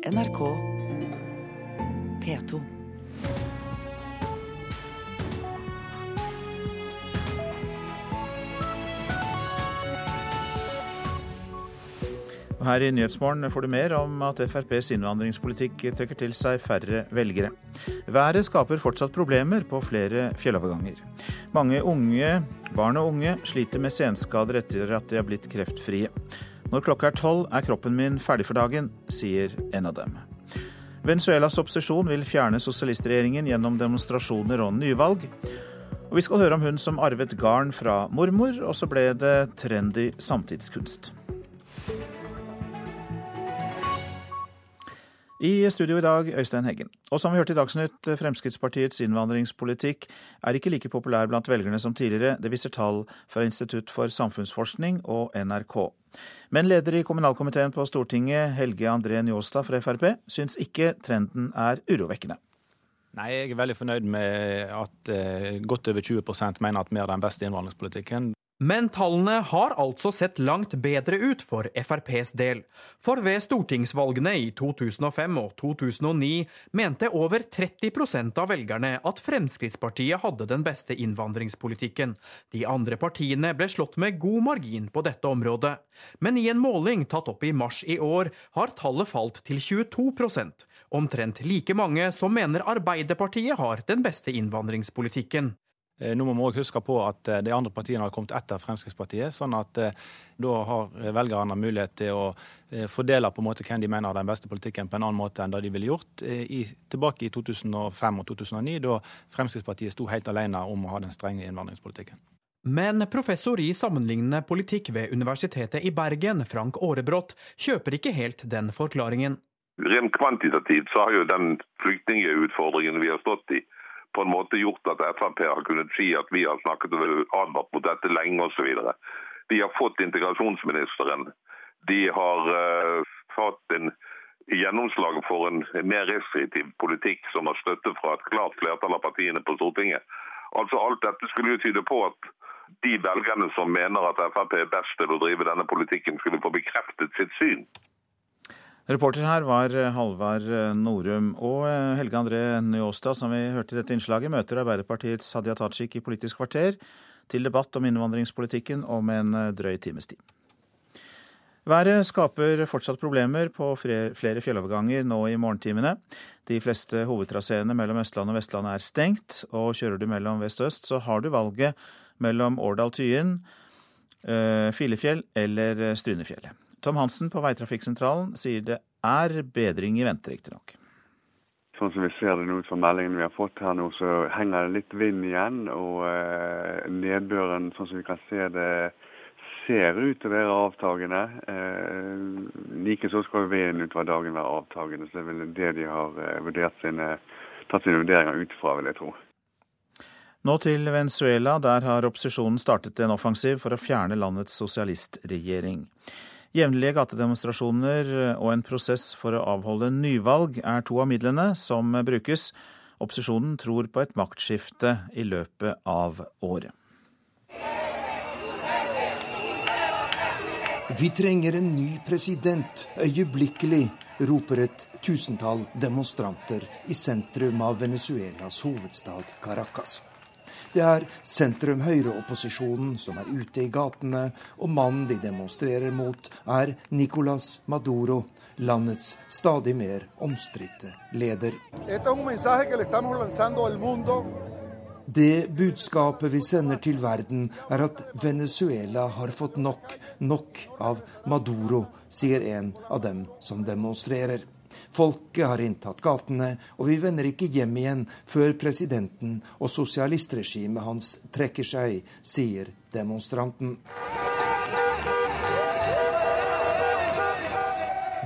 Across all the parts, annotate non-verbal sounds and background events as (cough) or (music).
NRK P2. Og Her i Nyhetsmorgen får du mer om at FrPs innvandringspolitikk trekker til seg færre velgere. Været skaper fortsatt problemer på flere fjelloverganger. Mange unge, barn og unge sliter med senskader etter at de har blitt kreftfrie. Når klokka er tolv er kroppen min ferdig for dagen, sier en av dem. Venezuelas opposisjon vil fjerne sosialistregjeringen gjennom demonstrasjoner og nyvalg. Og vi skal høre om hun som arvet garn fra mormor, og så ble det trendy samtidskunst. I studio i dag, Øystein Heggen. Og som vi hørte i Dagsnytt, Fremskrittspartiets innvandringspolitikk er ikke like populær blant velgerne som tidligere. Det viser tall fra Institutt for samfunnsforskning og NRK. Men leder i kommunalkomiteen på Stortinget, Helge André Njåstad fra Frp, syns ikke trenden er urovekkende. Nei, Jeg er veldig fornøyd med at eh, godt over 20% mener at vi har den beste innvandringspolitikken. Men tallene har altså sett langt bedre ut for FrPs del. For ved stortingsvalgene i 2005 og 2009 mente over 30% av velgerne at Fremskrittspartiet hadde den beste innvandringspolitikken. De andre partiene ble slått med god margin på dette området. Men i en måling tatt opp i mars i år har tallet falt til 22% Omtrent like mange som mener Arbeiderpartiet har den beste innvandringspolitikken. Eh, nå må vi også huske på at eh, de andre partiene har kommet etter Fremskrittspartiet. sånn at eh, da har velgerne mulighet til å fordele på en måte hvem de mener har den beste politikken på en annen måte enn det de ville gjort i, tilbake i 2005 og 2009, da Fremskrittspartiet sto helt alene om å ha den strenge innvandringspolitikken. Men professor i sammenlignende politikk ved Universitetet i Bergen, Frank Aarebrot, kjøper ikke helt den forklaringen. Rent kvantitativt så har jo den flyktningutfordringen vi har stått i, på en måte gjort at Frp har kunnet si at vi har snakket advart mot dette lenge osv. De har fått integrasjonsministeren. De har uh, fått en gjennomslag for en mer restriktiv politikk som har støtte fra et klart flertall av partiene på Stortinget. Altså Alt dette skulle jo tyde på at de velgerne som mener at Frp er best til å drive denne politikken, skulle få bekreftet sitt syn. Reporter her var eh, Halvard eh, Norum. Og eh, Helge André Njåstad, som vi hørte i dette innslaget, møter Arbeiderpartiets Hadia Tajik i Politisk kvarter til debatt om innvandringspolitikken om en drøy times tid. Været skaper fortsatt problemer på flere fjelloverganger nå i morgentimene. De fleste hovedtraseene mellom Østlandet og Vestlandet er stengt, og kjører du mellom vest og øst, så har du valget mellom Årdal-Tyen, Filefjell eller Strynefjellet. Tom Hansen på Veitrafikksentralen sier det er bedring i vente, riktignok. Sånn som vi ser det nå ut fra meldingen vi har fått her nå, så henger det litt vind igjen. Og eh, nedbøren, sånn som vi kan se det, ser ut til å være avtagende. Eh, Likeså skal vinden utover dagen være avtagende. Så det er vel det de har vurdert sine, tatt sine vurderinger ut fra, vil jeg tro. Nå til Venezuela. Der har opposisjonen startet en offensiv for å fjerne landets sosialistregjering. Jevnlige gatedemonstrasjoner og en prosess for å avholde nyvalg er to av midlene som brukes. Opposisjonen tror på et maktskifte i løpet av året. Vi trenger en ny president øyeblikkelig, roper et tusentall demonstranter i sentrum av Venezuelas hovedstad Caracas. Det er sentrum-høyre-opposisjonen som er ute i gatene, og mannen de demonstrerer mot, er Nicolas Maduro, landets stadig mer omstridte leder. Det budskapet vi sender til verden, er at Venezuela har fått nok, nok av Maduro, sier en av dem som demonstrerer. Folket har inntatt gatene, og vi vender ikke hjem igjen før presidenten og sosialistregimet hans trekker seg, sier demonstranten.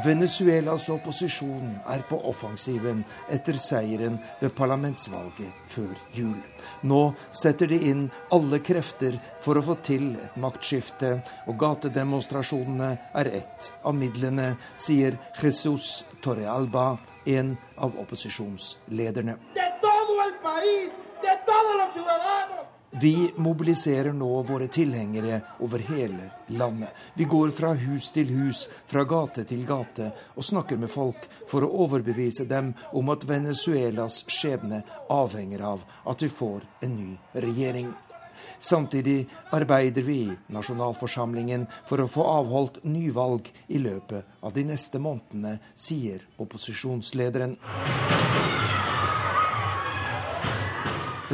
Venezuelas opposisjon er på offensiven etter seieren ved parlamentsvalget før jul. Nå setter de inn alle krefter for å få til et maktskifte, og gatedemonstrasjonene er ett av midlene, sier Jesus Torrealba, en av opposisjonslederne. Vi mobiliserer nå våre tilhengere over hele landet. Vi går fra hus til hus, fra gate til gate, og snakker med folk for å overbevise dem om at Venezuelas skjebne avhenger av at vi får en ny regjering. Samtidig arbeider vi i nasjonalforsamlingen for å få avholdt nyvalg i løpet av de neste månedene, sier opposisjonslederen.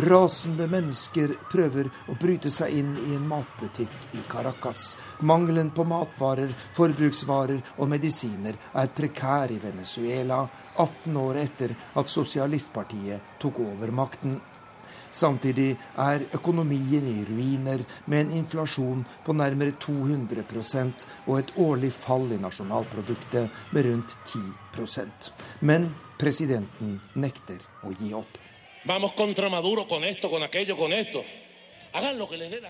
Rasende mennesker prøver å bryte seg inn i en matbutikk i Caracas. Mangelen på matvarer, forbruksvarer og medisiner er prekær i Venezuela, 18 år etter at sosialistpartiet tok over makten. Samtidig er økonomien i ruiner, med en inflasjon på nærmere 200% og et årlig fall i nasjonalproduktet med rundt 10% Men presidenten nekter å gi opp.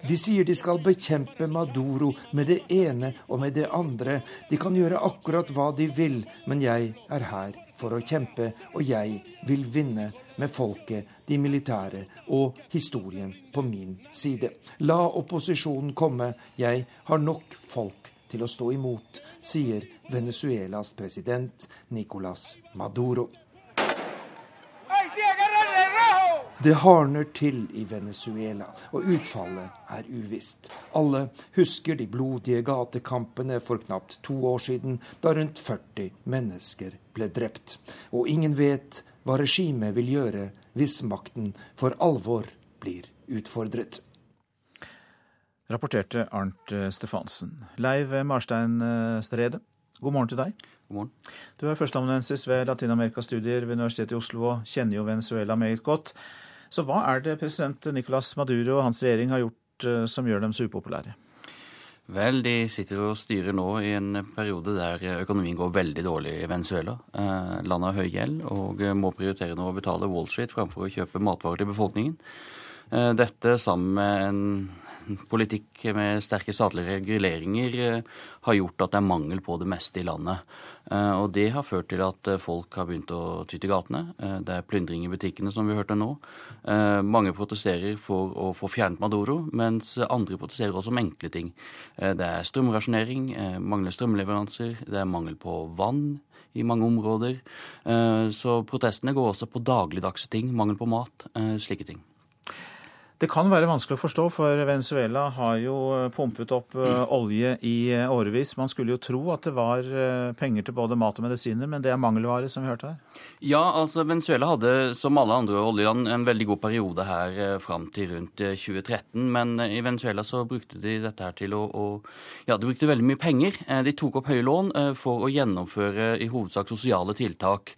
De sier de skal bekjempe Maduro med det ene og med det andre. De kan gjøre akkurat hva de vil, men jeg er her for å kjempe, og jeg vil vinne med folket, de militære og historien på min side. La opposisjonen komme, jeg har nok folk til å stå imot, sier Venezuelas president Nicolas Maduro. Det hardner til i Venezuela, og utfallet er uvisst. Alle husker de blodige gatekampene for knapt to år siden, da rundt 40 mennesker ble drept. Og ingen vet hva regimet vil gjøre hvis makten for alvor blir utfordret. Rapporterte Arnt Stefansen. Leiv Marstein Strede, god morgen til deg. God morgen. Du er førsteamanuensis ved Latin-Amerika-studier ved Universitetet i Oslo og kjenner jo Venezuela meget godt. Så hva er det president Nicolas Maduro og hans regjering har gjort eh, som gjør dem så upopulære? Vel, de sitter og styrer nå i en periode der økonomien går veldig dårlig i Venezuela. Eh, landet har høy gjeld og må prioritere nå å betale Wall Street framfor å kjøpe matvarer til befolkningen. Eh, dette sammen med en politikk med sterke statlige reguleringer eh, har gjort at det er mangel på det meste i landet. Eh, og det har ført til at eh, folk har begynt å ty til gatene. Det er plyndring i butikkene, som vi hørte nå. Mange protesterer for å få fjernet Maduro, mens andre protesterer også om enkle ting. Det er strømrasjonering, mangler strømleveranser, det er mangel på vann i mange områder. Så protestene går også på dagligdagse ting, mangel på mat, slike ting. Det kan være vanskelig å forstå, for Venezuela har jo eh, pumpet opp eh, olje i eh, årevis. Man skulle jo tro at det var penger til både mat og medisiner, men det er mangelvare, som vi hørte her? Ja, altså Venezuela hadde, som alle andre oljeland, en veldig god periode her fram til rundt 2013. Men i Venezuela så brukte de dette her til å, å Ja, de brukte veldig mye penger. De tok opp høye lån for å gjennomføre i hovedsak sosiale tiltak.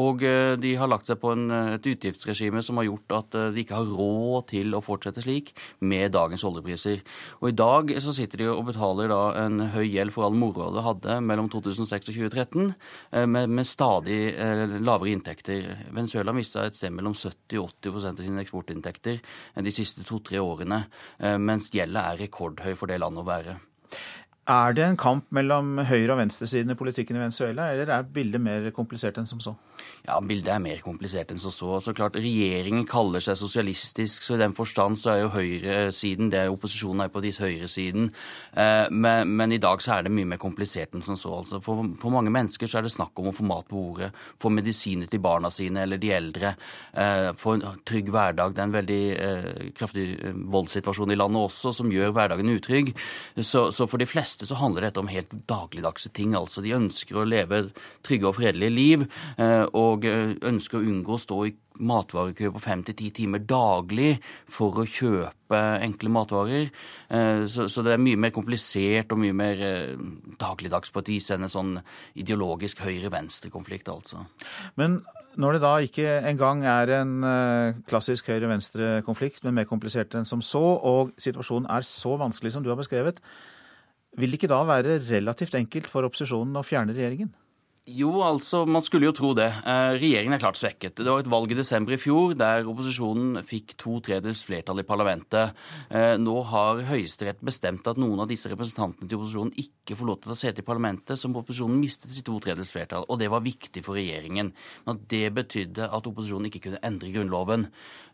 Og de har lagt seg på en, et utgiftsregime som har gjort at de ikke har råd til å fortsette slik med dagens oljepriser. Og I dag så sitter de og betaler da en høy gjeld for all moroa de hadde mellom 2006 og 2013, eh, med, med stadig eh, lavere inntekter. Venezuela mista et sted mellom 70 og 80% av sine eksportinntekter de siste to-tre årene, eh, mens gjelda er rekordhøy for det landet å være. Er det en kamp mellom høyre- og venstresiden i politikken i Venezuela, eller er bildet mer komplisert enn som så? Ja, Bildet er mer komplisert enn som så. så klart, Regjeringen kaller seg sosialistisk, så i den forstand så er jo høyresiden det er Opposisjonen er på deres høyresiden. Eh, men, men, i dag så er det mye mer komplisert enn som så. Altså, for, for, mange mennesker så er det snakk om å få mat på bordet, få medisiner til barna sine eller de eldre, eh, få en trygg hverdag. Det er en veldig eh, kraftig voldssituasjon i landet også som gjør hverdagen utrygg. Så, så for de fleste fleste så handler dette om helt dagligdagse ting. altså De ønsker å leve trygge og fredelige liv, eh, og eh, ønsker å unngå å stå i matvarekø på fem til ti timer daglig for å kjøpe enkle matvarer. Eh, så, det er mye mer komplisert og mye mer dagligdags på et vis enn en sånn ideologisk høyre-venstre-konflikt, altså. Men når det da ikke engang er en klassisk høyre-venstre-konflikt, men mer komplisert enn som så, og situasjonen er så vanskelig som du har beskrevet, vil det ikke da være relativt enkelt for opposisjonen å fjerne regjeringen? Jo, altså, man skulle jo tro det. Eh, regjeringen er klart svekket. Det var et valg i desember i fjor der opposisjonen fikk to tredjedels flertall i parlamentet. Eh, nå har Høyesterett bestemt at noen av disse representantene til opposisjonen ikke får lov til å ta sete i parlamentet, som opposisjonen mistet sitt to tredjedels flertall. Og det var viktig for regjeringen. Men det betydde at opposisjonen ikke kunne endre Grunnloven.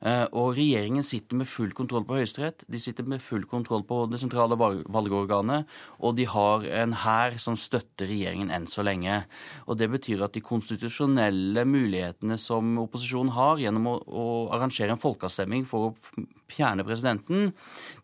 Eh, og regjeringen sitter med full kontroll på Høyesterett. De sitter med full kontroll på det sentrale valgorganet, og de har en hær som støtter regjeringen enn så lenge. Og Det betyr at de konstitusjonelle mulighetene som opposisjonen har gjennom å, å arrangere en folkeavstemning for å fjerne presidenten,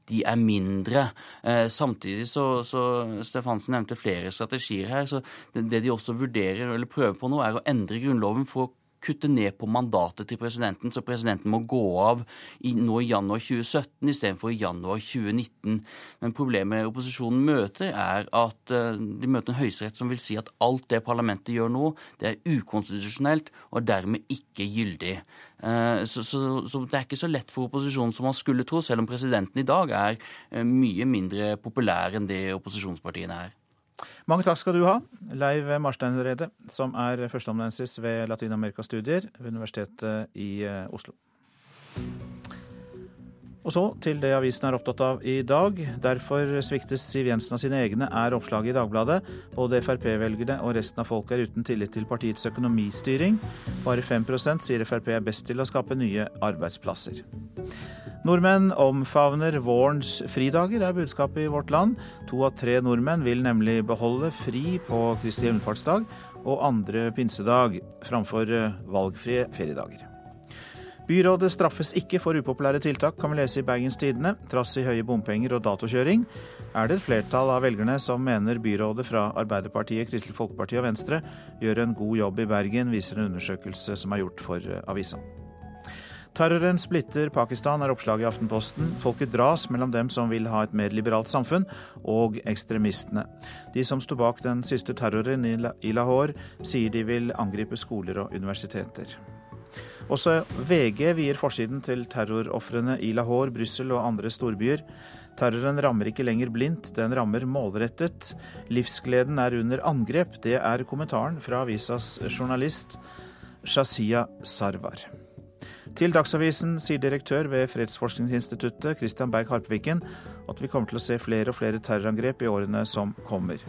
de er mindre. Eh, samtidig så, så Stefansen nevnte flere strategier her. så det, det de også vurderer eller prøver på nå, er å endre Grunnloven for å kutte ned på mandatet til presidenten, så presidenten må gå av i, nå i januar 2017 istedenfor i januar 2019. Men problemet opposisjonen møter, er at uh, de møter en høyesterett som vil si at alt det parlamentet gjør nå, det er ukonstitusjonelt og dermed ikke gyldig. Uh, så, så, så, det er ikke så lett for opposisjonen som man skulle tro, selv om presidenten i dag er uh, mye mindre populær enn det opposisjonspartiene er. Mange takk skal du ha, Leiv Marsteinredet, som er førsteamanuensis ved Latin-Amerika-studier ved Universitetet i eh, Oslo. Og så til det avisen er opptatt av i dag. Derfor sviktes Siv Jensen av sine egne, er oppslaget i Dagbladet. Både Frp-velgerne og resten av folket er uten tillit til partiets økonomistyring. Bare 5% sier Frp er best til å skape nye arbeidsplasser. Nordmenn omfavner vårens fridager, er budskapet i Vårt Land. To av tre nordmenn vil nemlig beholde fri på Kristi himmelfartsdag og andre pinsedag, framfor valgfrie feriedager. Byrådet straffes ikke for upopulære tiltak, kan vi lese i Bergens Tidende. Trass i høye bompenger og datokjøring er det et flertall av velgerne som mener byrådet fra Arbeiderpartiet, Kristelig Folkeparti og Venstre gjør en god jobb i Bergen, viser en undersøkelse som er gjort for avisa. Terroren splitter Pakistan, er oppslaget i Aftenposten. Folket dras mellom dem som vil ha et mer liberalt samfunn, og ekstremistene. De som sto bak den siste terroren i Lahore, sier de vil angripe skoler og universiteter. Også VG vier forsiden til terrorofrene i Lahore, Brussel og andre storbyer. Terroren rammer ikke lenger blindt, den rammer målrettet. Livsgleden er under angrep. Det er kommentaren fra avisas journalist Shazia Sarwar. Til Dagsavisen sier direktør ved Fredsforskningsinstituttet Christian Berg Harpviken at vi kommer til å se flere og flere terrorangrep i årene som kommer.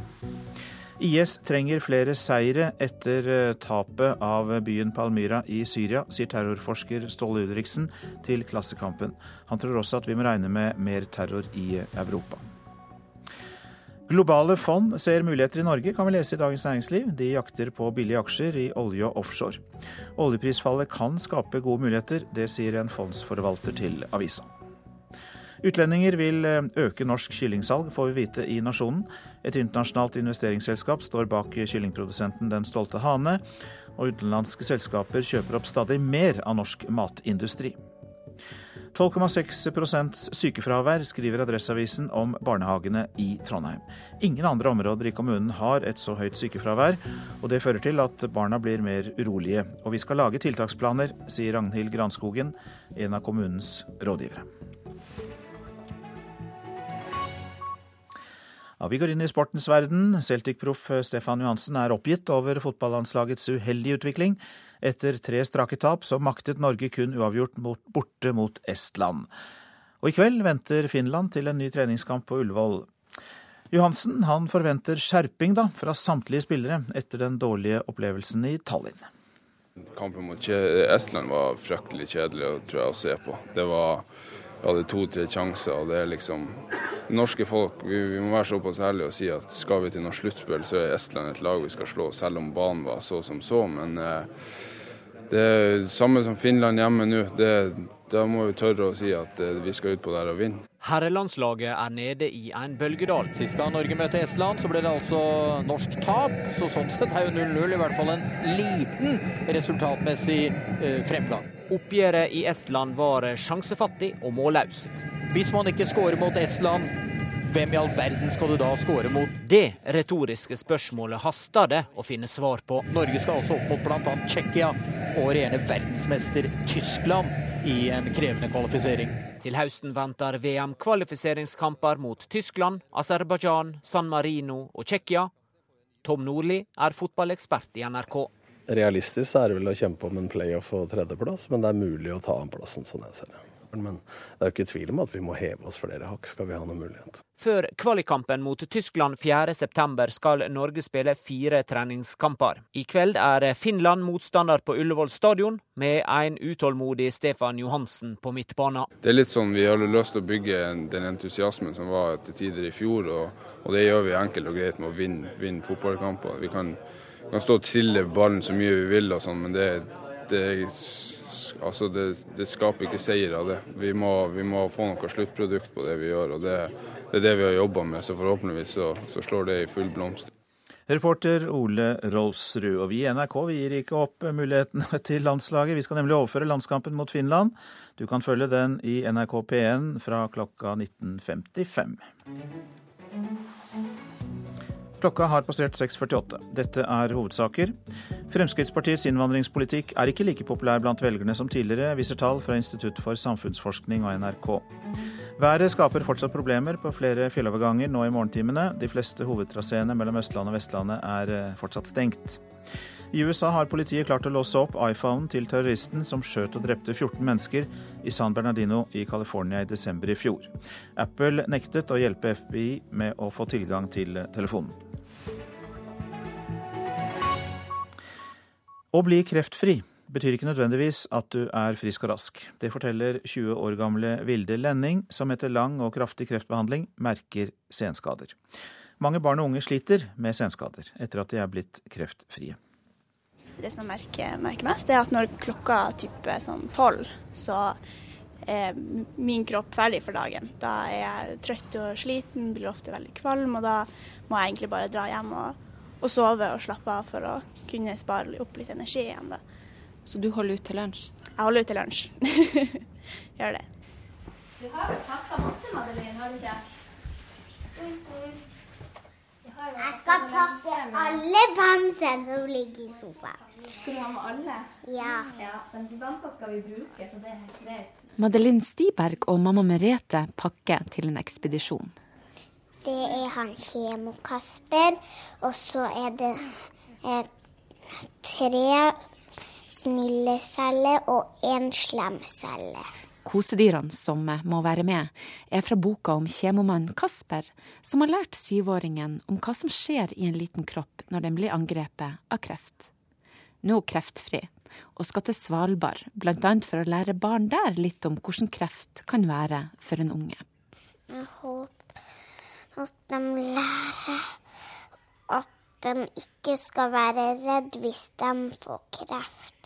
IS trenger flere seire etter eh, tapet av byen Palmyra i Syria, sier terrorforsker Ståle Ulriksen til Klassekampen. Han tror også at vi må regne med mer terror i Europa. Globale fond ser muligheter i Norge, kan vi lese i Dagens Næringsliv. De jakter på billige aksjer i olje og offshore. Oljeprisfallet kan skape gode muligheter, det sier en fondsforvalter til avisa. Utlendinger vil eh, øke norsk kyllingsalg, får vi vite i Nasjonen. Et internasjonalt investeringsselskap står bak kyllingprodusenten Den stolte hane, og utenlandske selskaper kjøper opp stadig mer av norsk matindustri. 12,6% sykefravær, skriver Adresseavisen om barnehagene i Trondheim. Ingen andre områder i kommunen har et så høyt sykefravær, og det fører til at barna blir mer urolige. Og vi skal lage tiltaksplaner, sier Ragnhild Granskogen, en av kommunens rådgivere. Ja, vi går inn i sportens verden. Celtic-proff Stefan Johansen er oppgitt over fotballandslagets uheldige utvikling. Etter tre strake tap så maktet Norge kun uavgjort borte mot Estland. Og i kveld venter Finland til en ny treningskamp på Ullevål. Johansen han forventer skjerping da, fra samtlige spillere etter den dårlige opplevelsen i Tallinn. Kampen mot Estland var fryktelig kjedelig tror jeg, å se på. Det var, Vi hadde to-tre sjanser. og det er liksom Norske folk vi, vi må være såpass ærlige og si at skal vi til noe sluttspill, så er Estland et lag vi skal slå, selv om banen var så som så. men eh, det er samme som Finland hjemme nå. Da må vi tørre å si at eh, vi skal ut på der og vinne. Herrelandslaget er nede i en bølgedal. Sist gang Norge møtte Estland, så ble det altså norsk tap. Så sånn sett er jo 0-0 i hvert fall en liten resultatmessig eh, fremgang. Oppgjøret i Estland var sjansefattig og målløst. Hvis man ikke skårer mot Estland, hvem i all verden skal du da skåre mot? Det retoriske spørsmålet haster det å finne svar på. Norge skal altså opp mot bl.a. Tsjekkia og regjerende verdensmester Tyskland i en krevende kvalifisering. Til høsten venter VM-kvalifiseringskamper mot Tyskland, Aserbajdsjan, San Marino og Tsjekkia. Tom Nordli er fotballekspert i NRK. Realistisk er det vel å kjempe om en playoff og tredjeplass, men det er mulig å ta an plassen, sånn jeg ser det. Men det er jo ikke tvil om at vi må heve oss flere hakk, skal vi ha noen mulighet. Før kvalikkampen mot Tyskland 4.9 skal Norge spille fire treningskamper. I kveld er Finland motstander på Ullevål stadion, med en utålmodig Stefan Johansen på midtbanen. Det er litt sånn vi har lyst til å bygge den entusiasmen som var til tider i fjor, og, og det gjør vi enkelt og greit med å vinne, vinne fotballkamper. Vi kan, kan, stå og trille ballen så mye vi vil, og sånn, men det, det altså det, det, skaper ikke seier av det. Vi må, vi må, få noe sluttprodukt på det vi gjør, og det, det er det vi har jobba med. Så forhåpentligvis så, så, slår det i full blomst. Reporter Ole Rolfsrud. Og vi i NRK vi gir ikke opp mulighetene (laughs) til landslaget. Vi skal nemlig overføre landskampen mot Finland. Du kan følge den i NRK P1 fra klokka 19.55. Klokka har passert 6.48. Dette er hovedsaker. Fremskrittspartiets innvandringspolitikk er ikke like populær blant velgerne som tidligere, viser tall fra Institutt for samfunnsforskning og NRK. Været skaper fortsatt problemer på flere fjelloverganger nå i morgentimene. De fleste hovedtraseene mellom Østlandet og Vestlandet er eh, fortsatt stengt. I USA har politiet klart å låse opp iPhonen til terroristen som skjøt og drepte 14 mennesker i San Bernardino i California i desember i fjor. Apple nektet å hjelpe FBI med å få tilgang til telefonen. Å bli kreftfri betyr ikke nødvendigvis at du er frisk og rask. Det forteller 20 år gamle Vilde Lenning, som etter lang og kraftig kreftbehandling merker senskader. Mange barn og unge sliter med senskader etter at de er blitt kreftfrie. Det som jeg merker, merker mest, er at når klokka tipper sånn tolv, så er min kropp ferdig for dagen. Da er jeg trøtt og sliten, blir ofte veldig kvalm, og da må jeg egentlig bare dra hjem og, og sove og slappe av for å kunne spare opp litt energi igjen. da. Så du holder ut til lunsj? Jeg holder ut til lunsj. (laughs) Gjør det. Du har jo pakka masse, Madeline, har du ikke? Jeg skal pakke alle bamsene som ligger i sofaen. Skal du ha med alle? Ja. ja men de bamsene skal vi bruke, så det er helt greit. Madeline Stiberg og mamma Merete pakker til en ekspedisjon. Det er han Kjemo-Kasper, og så er det eh, tre snille celler og én slemcelle. Kosedyrene som må være med, er fra boka om kjemomannen Kasper, som har lært syvåringen om hva som skjer i en liten kropp når den blir angrepet av kreft. Nå kreftfri, og skal til Svalbard, bl.a. for å lære barn der litt om hvordan kreft kan være for en unge. Jeg håper at de lærer at de ikke skal være redd hvis de får kreft.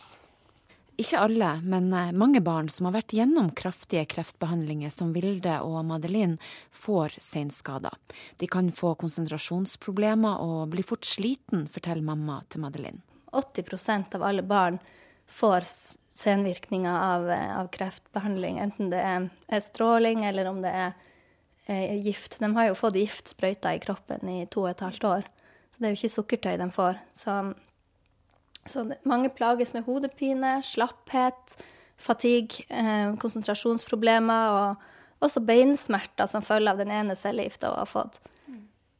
Ikke alle, men eh, mange barn som har vært gjennom kraftige kreftbehandlinger, som Vilde og Madeline, får senskader. De kan få konsentrasjonsproblemer og bli fort sliten, forteller mamma til Madeline. 80% av alle barn får senvirkninger av, eh, av, kreftbehandling, enten det er stråling eller om det er, gift. De har jo fått giftsprøyter i kroppen i to og et halvt år, så det er jo ikke sukkertøy de får. Så så mange plages med hodepine, slapphet, fatigue, eh, konsentrasjonsproblemer og også beinsmerter som følge av den ene cellegifta hun har fått.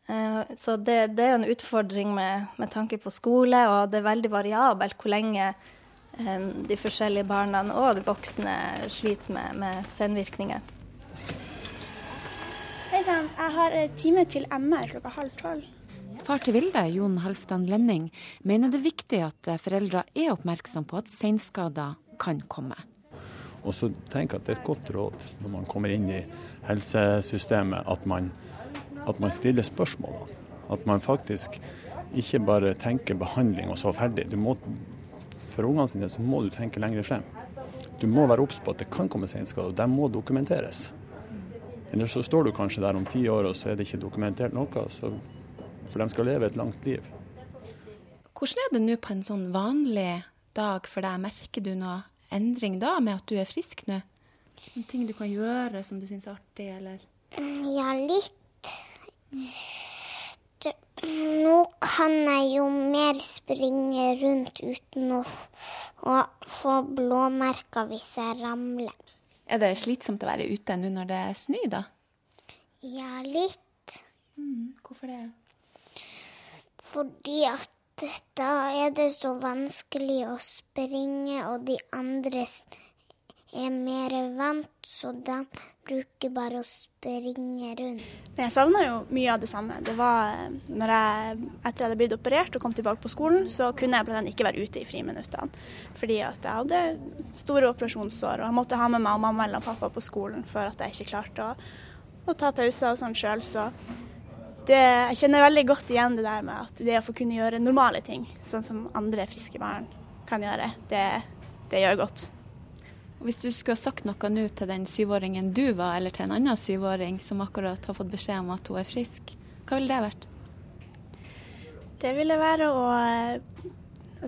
Eh, så det, det, er en utfordring med, med, tanke på skole, og det er veldig variabelt hvor lenge eh, de forskjellige barna og de voksne sliter med, med senvirkninger. Hei sann, jeg har time til MR klokka halv tolv. Far til Vilde, Jon Halvdan Lenning, mener det er viktig at foreldre er oppmerksom på at seinskader kan komme. Og så tenker jeg at Det er et godt råd når man kommer inn i helsesystemet, at man, at man stiller spørsmålene. At man faktisk ikke bare tenker behandling og så ferdig. Må, for ungene sine så må du tenke lenger frem. Du må være obs på at det kan komme seinskader, og de må dokumenteres. Eller så står du kanskje der om ti år og så er det ikke dokumentert noe. så for de skal leve et langt liv. Hvordan er det nå på en sånn vanlig dag for deg? Merker du noe endring da, med at du er frisk nå? En ting du kan gjøre som du syns er artig, eller? Ja, litt. nå kan jeg jo mer springe rundt uten å, å få blåmerker hvis jeg ramler. Er det slitsomt å være ute nå når det er snø, da? Ja, litt. Mm, hvorfor det? Fordi at da er det så vanskelig å springe, og de andre er mer vant, så de bruker bare å springe rundt. Jeg savna jo mye av det samme. Det var eh, når jeg, etter jeg hadde blitt operert og kom tilbake på skolen, så kunne jeg blant ikke være ute i friminuttene. Fordi at jeg hadde store operasjonssår, og jeg måtte ha med meg og mamma eller pappa på skolen for at jeg ikke klarte å, å ta pauser og sånn sjøl. Så det, jeg kjenner veldig godt igjen det der med at det å få kunne gjøre normale ting, sånn som andre friske barn kan gjøre, det, det gjør godt. Hvis du skulle ha sagt noe nå til den syvåringen du var, eller til en annen syvåring som akkurat har fått beskjed om at hun er frisk, hva ville det vært? Det ville være å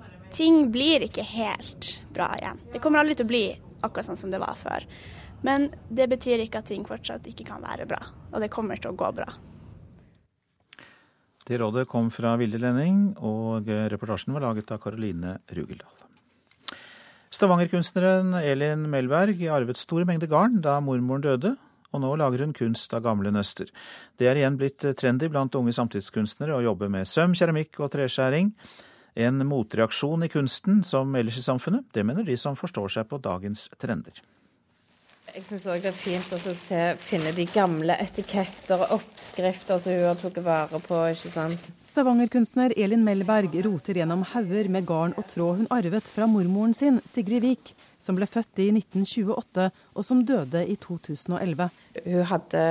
at Ting blir ikke helt bra igjen. Det kommer aldri til å bli akkurat sånn som det var før. Men det betyr ikke at ting fortsatt ikke kan være bra. Og det kommer til å gå bra. Det rådet kom fra Vilde Lenning, og reportasjen var laget av Karoline Rugeldal. Stavangerkunstneren Elin Melberg arvet store mengder garn da mormoren døde, og nå lager hun kunst av gamle nøster. Det er igjen blitt trendy blant unge samtidskunstnere å jobbe med søm, keramikk og treskjæring. En motreaksjon i kunsten som ellers i samfunnet. Det mener de som forstår seg på dagens trender. Jeg syns òg det er fint å se, finne de gamle etiketter og oppskrifter som hun har tatt vare på. ikke sant? Stavanger-kunstner Elin Melberg roter gjennom hauger med garn og tråd hun arvet fra mormoren sin, Sigrid Vik, som ble født i 1928 og som døde i 2011. Hun hadde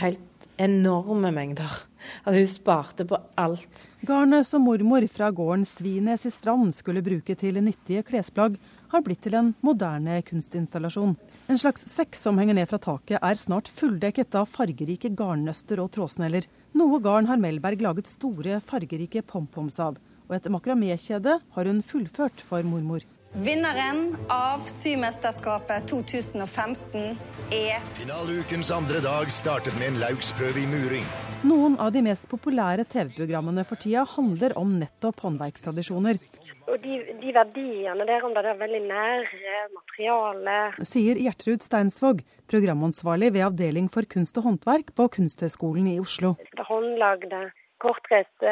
helt enorme mengder. Altså, hun sparte på alt. Garnet som mormor fra gården Svines i Strand skulle bruke til nyttige klesplagg, har blitt til en moderne kunstinstallasjon. En slags sekk som henger ned fra taket, er snart fulldekket av fargerike garnnøster og trådsneller. Noe garn har Melberg laget store, fargerike pompoms av. Og et makramékjede har hun fullført for mormor. Vinneren av Symesterskapet 2015 er Finaleukens andre dag startet med en lauksprøve i muring. Noen av de mest populære TV-programmene for tida handler om nettopp håndverkstradisjoner. Og de, de, verdiene der, om det er veldig nære materiale Sier Gjertrud Steinsvåg, programansvarlig ved Avdeling for kunst og håndverk på Kunsthøgskolen i Oslo. Det håndlagde kortreist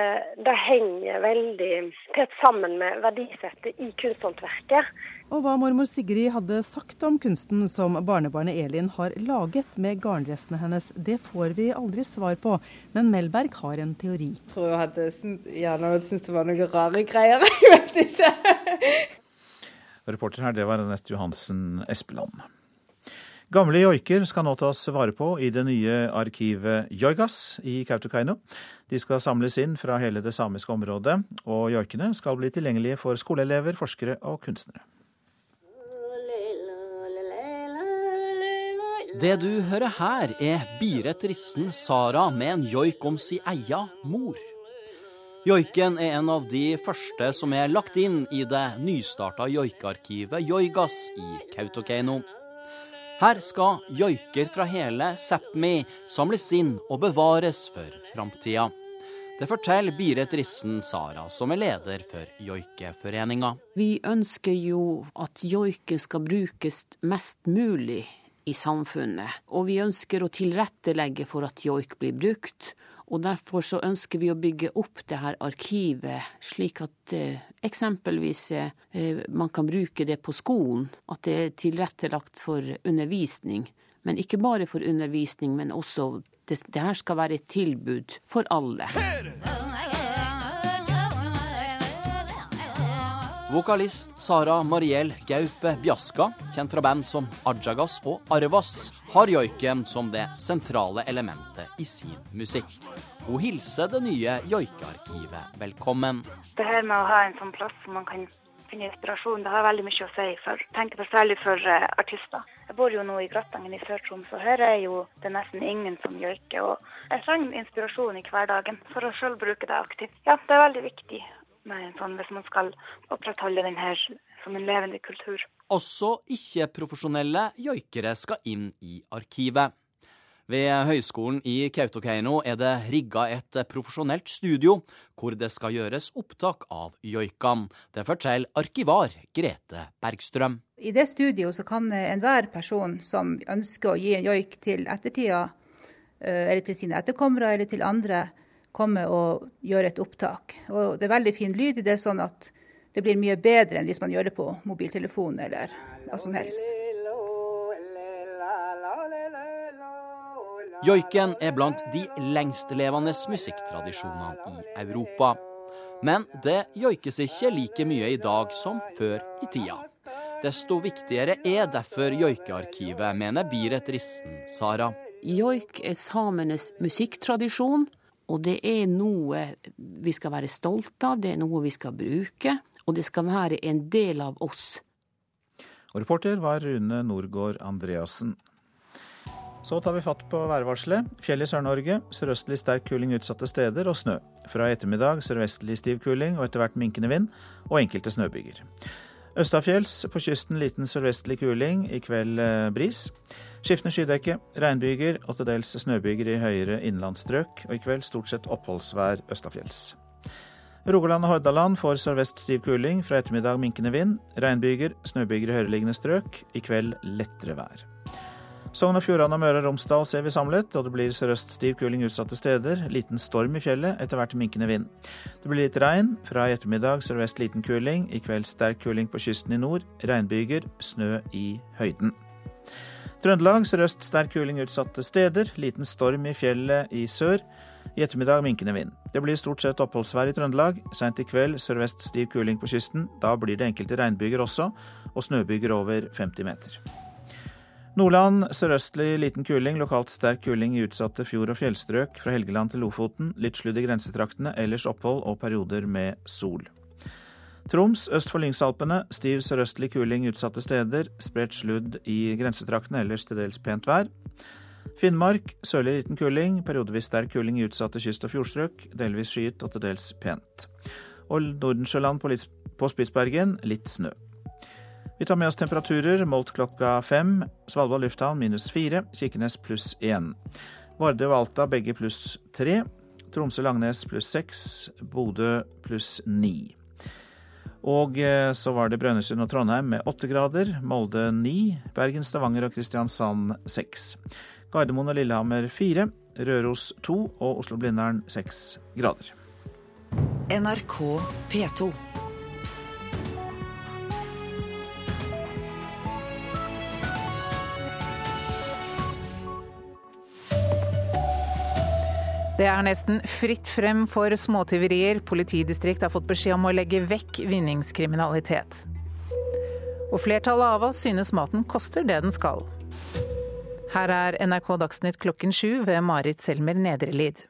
det henger veldig tett sammen med verdisettet i kunsthåndverket. Og hva mormor Sigrid hadde sagt om kunsten som barnebarnet Elin har laget med garnrestene hennes, det får vi aldri svar på. Men Melberg har en teori. Jeg tror hun hadde gjerne syntes det var noen rare greier. (laughs) Jeg vet ikke. Reporter her, det var Anette Johansen Espeland. Gamle joiker skal nå tas vare på i det nye arkivet Joigas i Kautokeino. De skal samles inn fra hele det samiske området, og joikene skal bli tilgjengelige for skoleelever, forskere og kunstnere. Det du hører her, er Biret Rissen Sara med en joik om si eia mor. Joiken er en av de første som er lagt inn i det nystarta joikearkivet Joigas i Kautokeino. Her skal joiker fra hele Sápmi samles inn og bevares for framtida. Det forteller Biret Rissen Sara, som er leder for joikeforeninga. Vi ønsker jo at joiken skal brukes mest mulig i samfunnet. Og vi ønsker å tilrettelegge for at joik blir brukt. Og derfor så ønsker vi å bygge opp det her arkivet, slik at eh, eksempelvis eh, man kan bruke det på skolen. At det er tilrettelagt for undervisning. Men ikke bare for undervisning, men også det, det her skal være et tilbud for alle. Vokalist Sara Mariell Gaupe Bjaska, kjent fra band som Ajagas og Arvas, har joiken som det sentrale elementet i sin musikk. Hun hilser det nye joikearkivet velkommen. Det her med å ha en sånn plass hvor man kan finne inspirasjon, det har veldig mye å si for tenker særlig for uh, artister. Jeg bor jo nå i Gratangen i Sør-Troms, og her er jo det nesten ingen som joiker. Og jeg trenger inspirasjon i hverdagen for å sjøl bruke det aktivt. Ja, det er veldig viktig med sånn, hvis man skal opprettholde den her som en levende kultur. Også ikke-profesjonelle joikere skal inn i arkivet. Ved Høgskolen i Kautokeino er det rigga et profesjonelt studio hvor det skal gjøres opptak av joikene. Det forteller arkivar Grete Bergstrøm. I det studioet kan enhver person som ønsker å gi en joik til ettertida, eller til sine etterkommere eller til andre, komme og gjøre et opptak. Og det er veldig fin lyd i det, sånn at det blir mye bedre enn hvis man gjør det på mobiltelefon eller hva som helst. Joiken er blant de lengstlevende musikktradisjonene i Europa. Men det joikes ikke like mye i dag som før i tida. Desto viktigere er derfor joikearkivet, mener Biret Rissen Sara. Joik er samenes musikktradisjon, og det er noe vi skal være stolte av, det er noe vi skal bruke, og det skal være en del av oss. Og reporter var Rune Norgård Andreassen. Så tar vi fatt på værvarselet. Fjell i Sør-Norge. Sørøstlig sterk kuling utsatte steder og snø. Fra i ettermiddag sørvestlig stiv kuling og etter hvert minkende vind og enkelte snøbyger. Østafjells på kysten liten sørvestlig kuling, i kveld eh, bris. Skiftende skydekke, regnbyger og til dels snøbyger i høyere innlandsstrøk, og i kveld stort sett oppholdsvær østafjells. Rogaland og Hordaland får sørvest stiv kuling, fra ettermiddag minkende vind. Regnbyger, snøbyger i høyereliggende strøk, i kveld lettere vær. Sogn og Fjordane og Møre og Romsdal ser vi samlet, og det blir sørøst stiv kuling utsatte steder. Liten storm i fjellet, etter hvert minkende vind. Det blir litt regn. Fra i ettermiddag sørvest liten kuling. I kveld sterk kuling på kysten i nord. Regnbyger. Snø i høyden. Trøndelag sørøst sterk kuling utsatte steder. Liten storm i fjellet i sør. I ettermiddag minkende vind. Det blir stort sett oppholdsvær i Trøndelag. Seint i kveld sørvest stiv kuling på kysten. Da blir det enkelte regnbyger også, og snøbyger over 50 meter. Nordland sørøstlig liten kuling, lokalt sterk kuling i utsatte fjord- og fjellstrøk fra Helgeland til Lofoten. Litt sludd i grensetraktene, ellers opphold og perioder med sol. Troms øst for Lyngsalpene stiv sørøstlig kuling utsatte steder. Spredt sludd i grensetraktene, ellers til dels pent vær. Finnmark sørlig liten kuling, periodevis sterk kuling i utsatte kyst- og fjordstrøk. Delvis skyet og til dels pent. Og Nordensjøland på, på Spitsbergen litt snø. Vi tar med oss temperaturer målt klokka fem. Svalbard lufthavn minus fire. Kirkenes pluss én. Vardø og Alta begge pluss tre. Tromsø-Langnes pluss seks. Bodø pluss ni. Og eh, så var det Brønnøysund og Trondheim med åtte grader. Molde ni. Bergen, Stavanger og Kristiansand seks. Gardermoen og Lillehammer fire. Røros to og Oslo-Blindern seks grader. NRK P2. Det er nesten fritt frem for småtyverier. Politidistrikt har fått beskjed om å legge vekk vinningskriminalitet. Og flertallet av oss synes maten koster det den skal. Her er NRK Dagsnytt klokken sju ved Marit Selmer Nedrelid.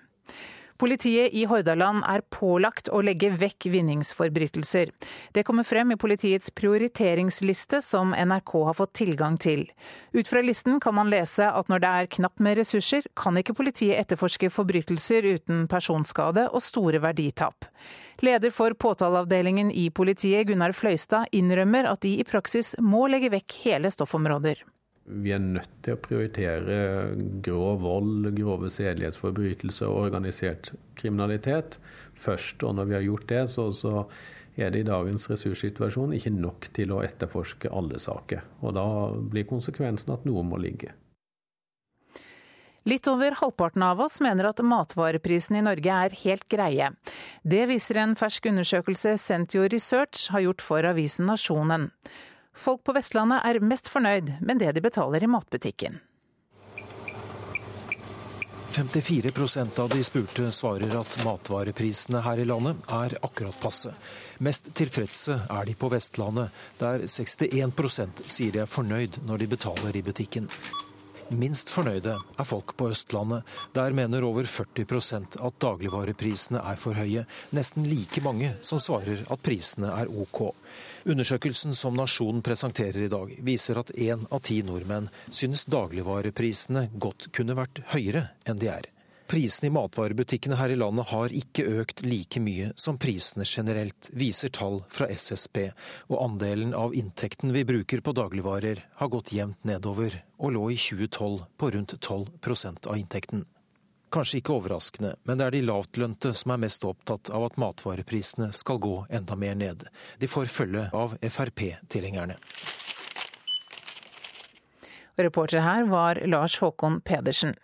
Politiet i Hordaland er pålagt å legge vekk vinningsforbrytelser. Det kommer frem i politiets prioriteringsliste som NRK har fått tilgang til. Ut fra listen kan man lese at når det er knapt med ressurser, kan ikke politiet etterforske forbrytelser uten personskade og store verditap. Leder for påtaleavdelingen i politiet, Gunnar Fløystad, innrømmer at de i praksis må legge vekk hele stoffområder. Vi er nødt til å prioritere grov vold, grove sedelighetsforbrytelser og organisert kriminalitet først. Og når vi har gjort det, så, så er det i dagens ressurssituasjon ikke nok til å etterforske alle saker. Og da blir konsekvensen at noe må ligge. Litt over halvparten av oss mener at matvareprisene i Norge er helt greie. Det viser en fersk undersøkelse Sentio Research har gjort for avisen Nasjonen. Folk på Vestlandet er mest fornøyd med det de betaler i matbutikken. 54% av de spurte svarer at matvareprisene her i landet er akkurat passe. Mest tilfredse er de på Vestlandet, der 61% sier de er fornøyd når de betaler i butikken. Minst fornøyde er folk på Østlandet. Der mener over 40% at dagligvareprisene er for høye. Nesten like mange som svarer at prisene er OK. Undersøkelsen som Nasjonen presenterer i dag, viser at én av ti nordmenn synes dagligvareprisene godt kunne vært høyere enn de er. Prisene i matvarebutikkene her i landet har ikke økt like mye som prisene generelt, viser tall fra SSB, og andelen av inntekten vi bruker på dagligvarer har gått jevnt nedover, og lå i 2012 på rundt 12% av inntekten. Kanskje ikke overraskende, men det er de lavtlønte som er mest opptatt av at matvareprisene skal gå enda mer ned. De får følge av Frp-tilhengerne. Reporter her var Lars Håkon Pedersen.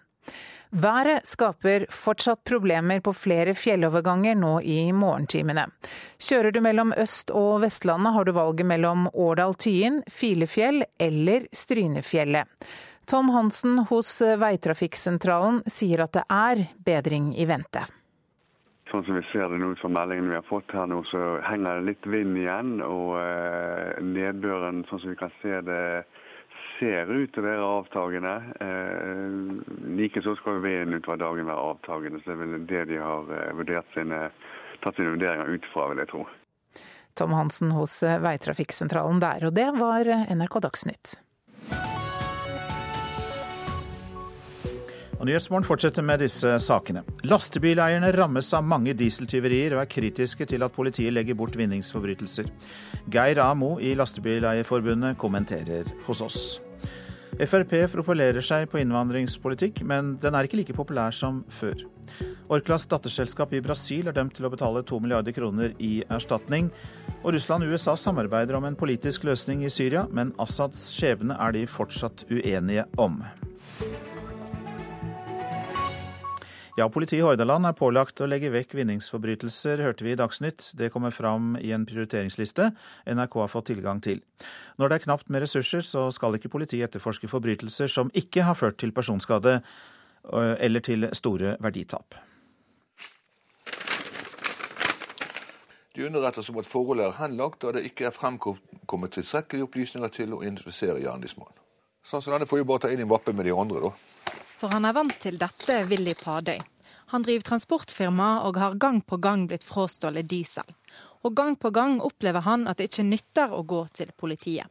Været skaper fortsatt problemer på flere fjelloverganger nå i morgentimene. Kjører du mellom Øst- og Vestlandet har du valget mellom Årdal-Tyen, Filefjell eller Strynefjellet. Tom Hansen hos Veitrafikksentralen sier at det er bedring i vente. Sånn som vi ser det nå, som meldingen vi har fått her nå, så henger det litt vind igjen. Og eh, nedbøren, sånn som vi kan se det, ser ut til å være avtagende. Eh, Likeså skal vinden utover dagen være avtagende. Så det er vel det de har eh, sine, tatt sine vurderinger ut fra, vil jeg tro. Tom Hansen hos Veitrafikksentralen der, og det var NRK Dagsnytt. Og Nyhetsmorgen fortsetter med disse sakene. Lastebileierne rammes av mange dieseltyverier og er kritiske til at politiet legger bort vinningsforbrytelser. Geir Amo i Lastebileierforbundet kommenterer hos oss. Frp profilerer seg på innvandringspolitikk, men den er ikke like populær som før. Orklas datterselskap i Brasil er dømt til å betale to milliarder kroner i erstatning. Og Russland og USA samarbeider om en politisk løsning i Syria, men Assads skjebne er de fortsatt uenige om. Ja, Politiet i Hordaland er pålagt å legge vekk vinningsforbrytelser, hørte vi i Dagsnytt. Det kommer fram i en prioriteringsliste NRK har fått tilgang til. Når det er knapt med ressurser, så skal ikke politiet etterforske forbrytelser som ikke har ført til personskade eller til store verditap. De underretter som at forholdet er henlagt, og det ikke er fremkommet tilstrekkelige opplysninger til å identifisere gjerningsmannen. Sånn som denne får vi bare ta inn i mappen med de andre, da. For han er vant til dette, Willy Padøy. Han driver transportfirma og har gang på gang blitt frastjålet diesel. Og gang på gang opplever han at det ikke nytter å gå til politiet.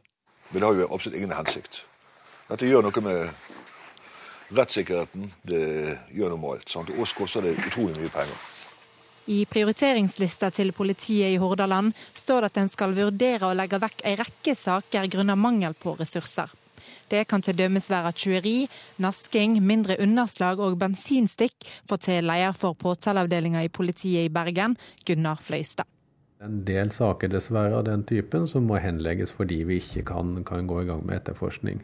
Men det har jo absolutt ingen hensikt. Dette gjør noe med rettssikkerheten. Det gjør noe med alt. Sant? Og oss koster det utrolig mye penger. I prioriteringslista til politiet i Hordaland står det at en skal vurdere å legge vekk ei rekke saker grunnet mangel på ressurser. Det kan dømes være tjueri, nasking, mindre underslag og bensinstikk, forteller leder for påtaleavdelinga i politiet i Bergen, Gunnar Fløystad. En del saker dessverre av den typen som må henlegges fordi vi ikke kan, kan gå i gang med etterforskning.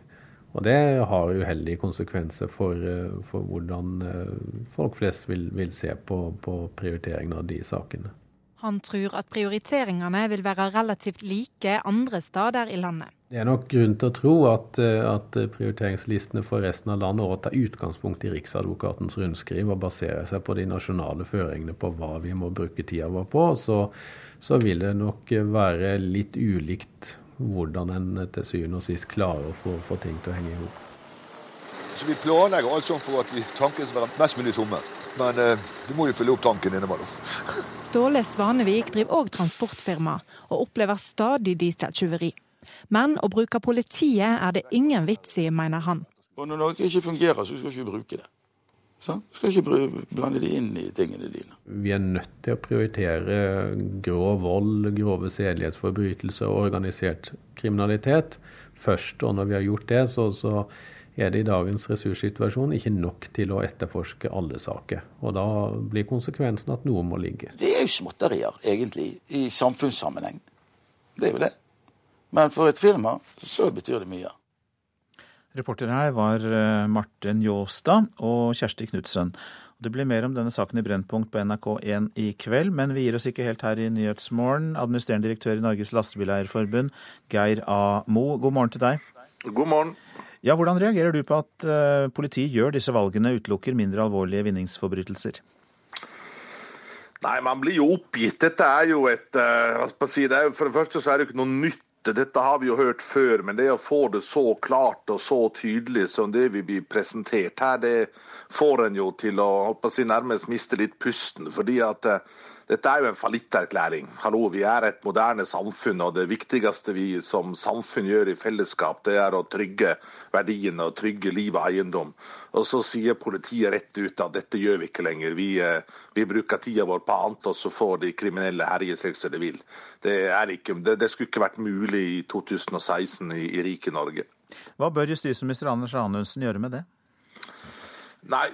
Og det har uheldige konsekvenser for, eh, for hvordan eh, folk flest vil, vil se på, på prioriteringen av de sakene. Han tror at prioriteringene vil være relativt like andre steder i landet. Det er nok grunn til å tro at, eh, at prioriteringslistene for resten av landet også tar utgangspunkt i Riksadvokatens rundskriv og baserer seg på de nasjonale føringene på hva vi må bruke tida vår på. Så, så vil det nok være litt ulikt hvordan en til syvende og sist klarer å få, få ting til å henge i hop. Så vi planlegger alt sånn for at vi tanken skal være mest mulig tomme. Men eh, du må jo fylle opp tanken innimellom. (laughs) Ståle Svanevik driver òg transportfirma, og opplever stadig dieseltyveri. Men å bruke politiet er det ingen vits i, mener han. Og når noe ikke fungerer, så skal du ikke bruke det. Sånn? du skal ikke blande det inn i tingene dine. Vi er nødt til å prioritere grov vold, grove sedelighetsforbrytelser og organisert kriminalitet først. Og når vi har gjort det, så, så er det i dagens ressurssituasjon ikke nok til å etterforske alle saker. Og da blir konsekvensen at noe må ligge. Det er jo småtterier, egentlig, i samfunnssammenheng. Det er jo det. Men for et firma så betyr det mye. Reporter her var eh, Marte Njåstad og Kjersti Knutsen. Det blir mer om denne saken i Brennpunkt på NRK1 i kveld, men vi gir oss ikke helt her i Nyhetsmorgen. Administrerende direktør i Norges Lastebileierforbund, Geir A. Mo, god morgen til deg. God morgen. Ja, Hvordan reagerer du på at uh, politiet gjør disse valgene, utelukker mindre alvorlige vinningsforbrytelser? Nei, man blir jo oppgitt. Dette er jo et uh, si, det er, For det første så er det jo ikke noe nytt dette har vi jo hørt før, men det å få det så klart og så tydelig som det vi blir presentert her, det får en jo til å, å si, nærmest miste litt pusten. fordi at eh, dette er jo en fallitterklæring. Hallo, vi er et moderne samfunn, og det viktigste vi som samfunn gjør i fellesskap, det er å trygge verdiene og trygge liv og eiendom. Og så sier politiet rett ut at dette gjør vi ikke lenger. Vi, eh, vi bruker tida vår på annet, og så får de kriminelle herje slik som de vil. Det, ikke, det, det, skulle ikke vært mulig i 2016 i, i rike Norge. Hva bør justisminister Anders Anundsen gjøre med det? Nei,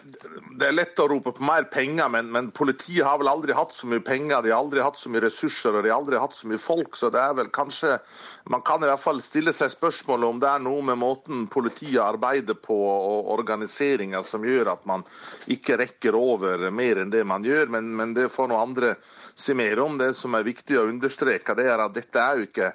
det er lett å rope på mer penger, men, men, politiet har vel aldri hatt så mye penger, de har aldri hatt så mye ressurser og de har aldri hatt så mye folk. Så det er vel kanskje Man kan i hvert fall stille seg spørsmålet om det er noe med måten politiet arbeider på og organiseringa som gjør at man ikke rekker over mer enn det man gjør, men, men det får noen andre si mer om. Det som er viktig å understreke, det er at dette er jo ikke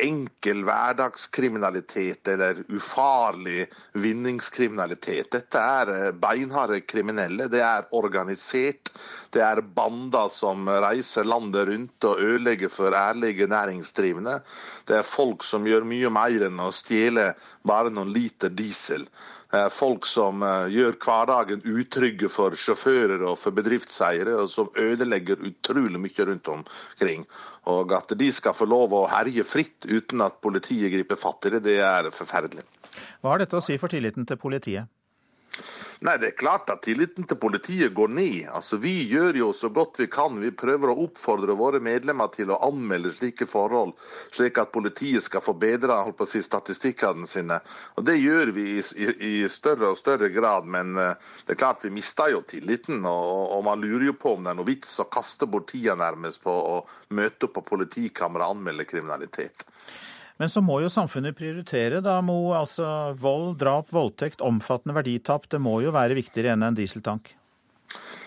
enkel hverdagskriminalitet eller ufarlig vinningskriminalitet. Dette er eh, beinharde kriminelle. Det er organisert. Det er bander som reiser landet rundt og ødelegger for ærlige næringsdrivende. Det er folk som gjør mye mer enn å stjele bare noen liter diesel. Eh, folk som eh, gjør hverdagen utrygge for sjåfører og for bedriftseiere, og som ødelegger utrolig mye rundt omkring. Og at de skal få lov å herje fritt uten at politiet griper fatt i det, det er forferdelig. Hva har dette å si for tilliten til politiet? Nei, Det er klart at tilliten til politiet går ned. Altså, Vi gjør jo så godt vi kan. Vi prøver å oppfordre våre medlemmer til å anmelde slike forhold, slik at politiet skal få bedre si, statistikkene sine. Og Det gjør vi i, i, i, større og større grad, men uh, det er klart vi mister jo tilliten. Og, og, man lurer jo på om det er noe vits å kaste bort tida nærmest på å møte opp på politikammeret og anmelde kriminalitet. Men så må jo samfunnet prioritere, da, Mo. Altså vold, drap, voldtekt, omfattende verditap. Det må jo være viktigere enn en dieseltank?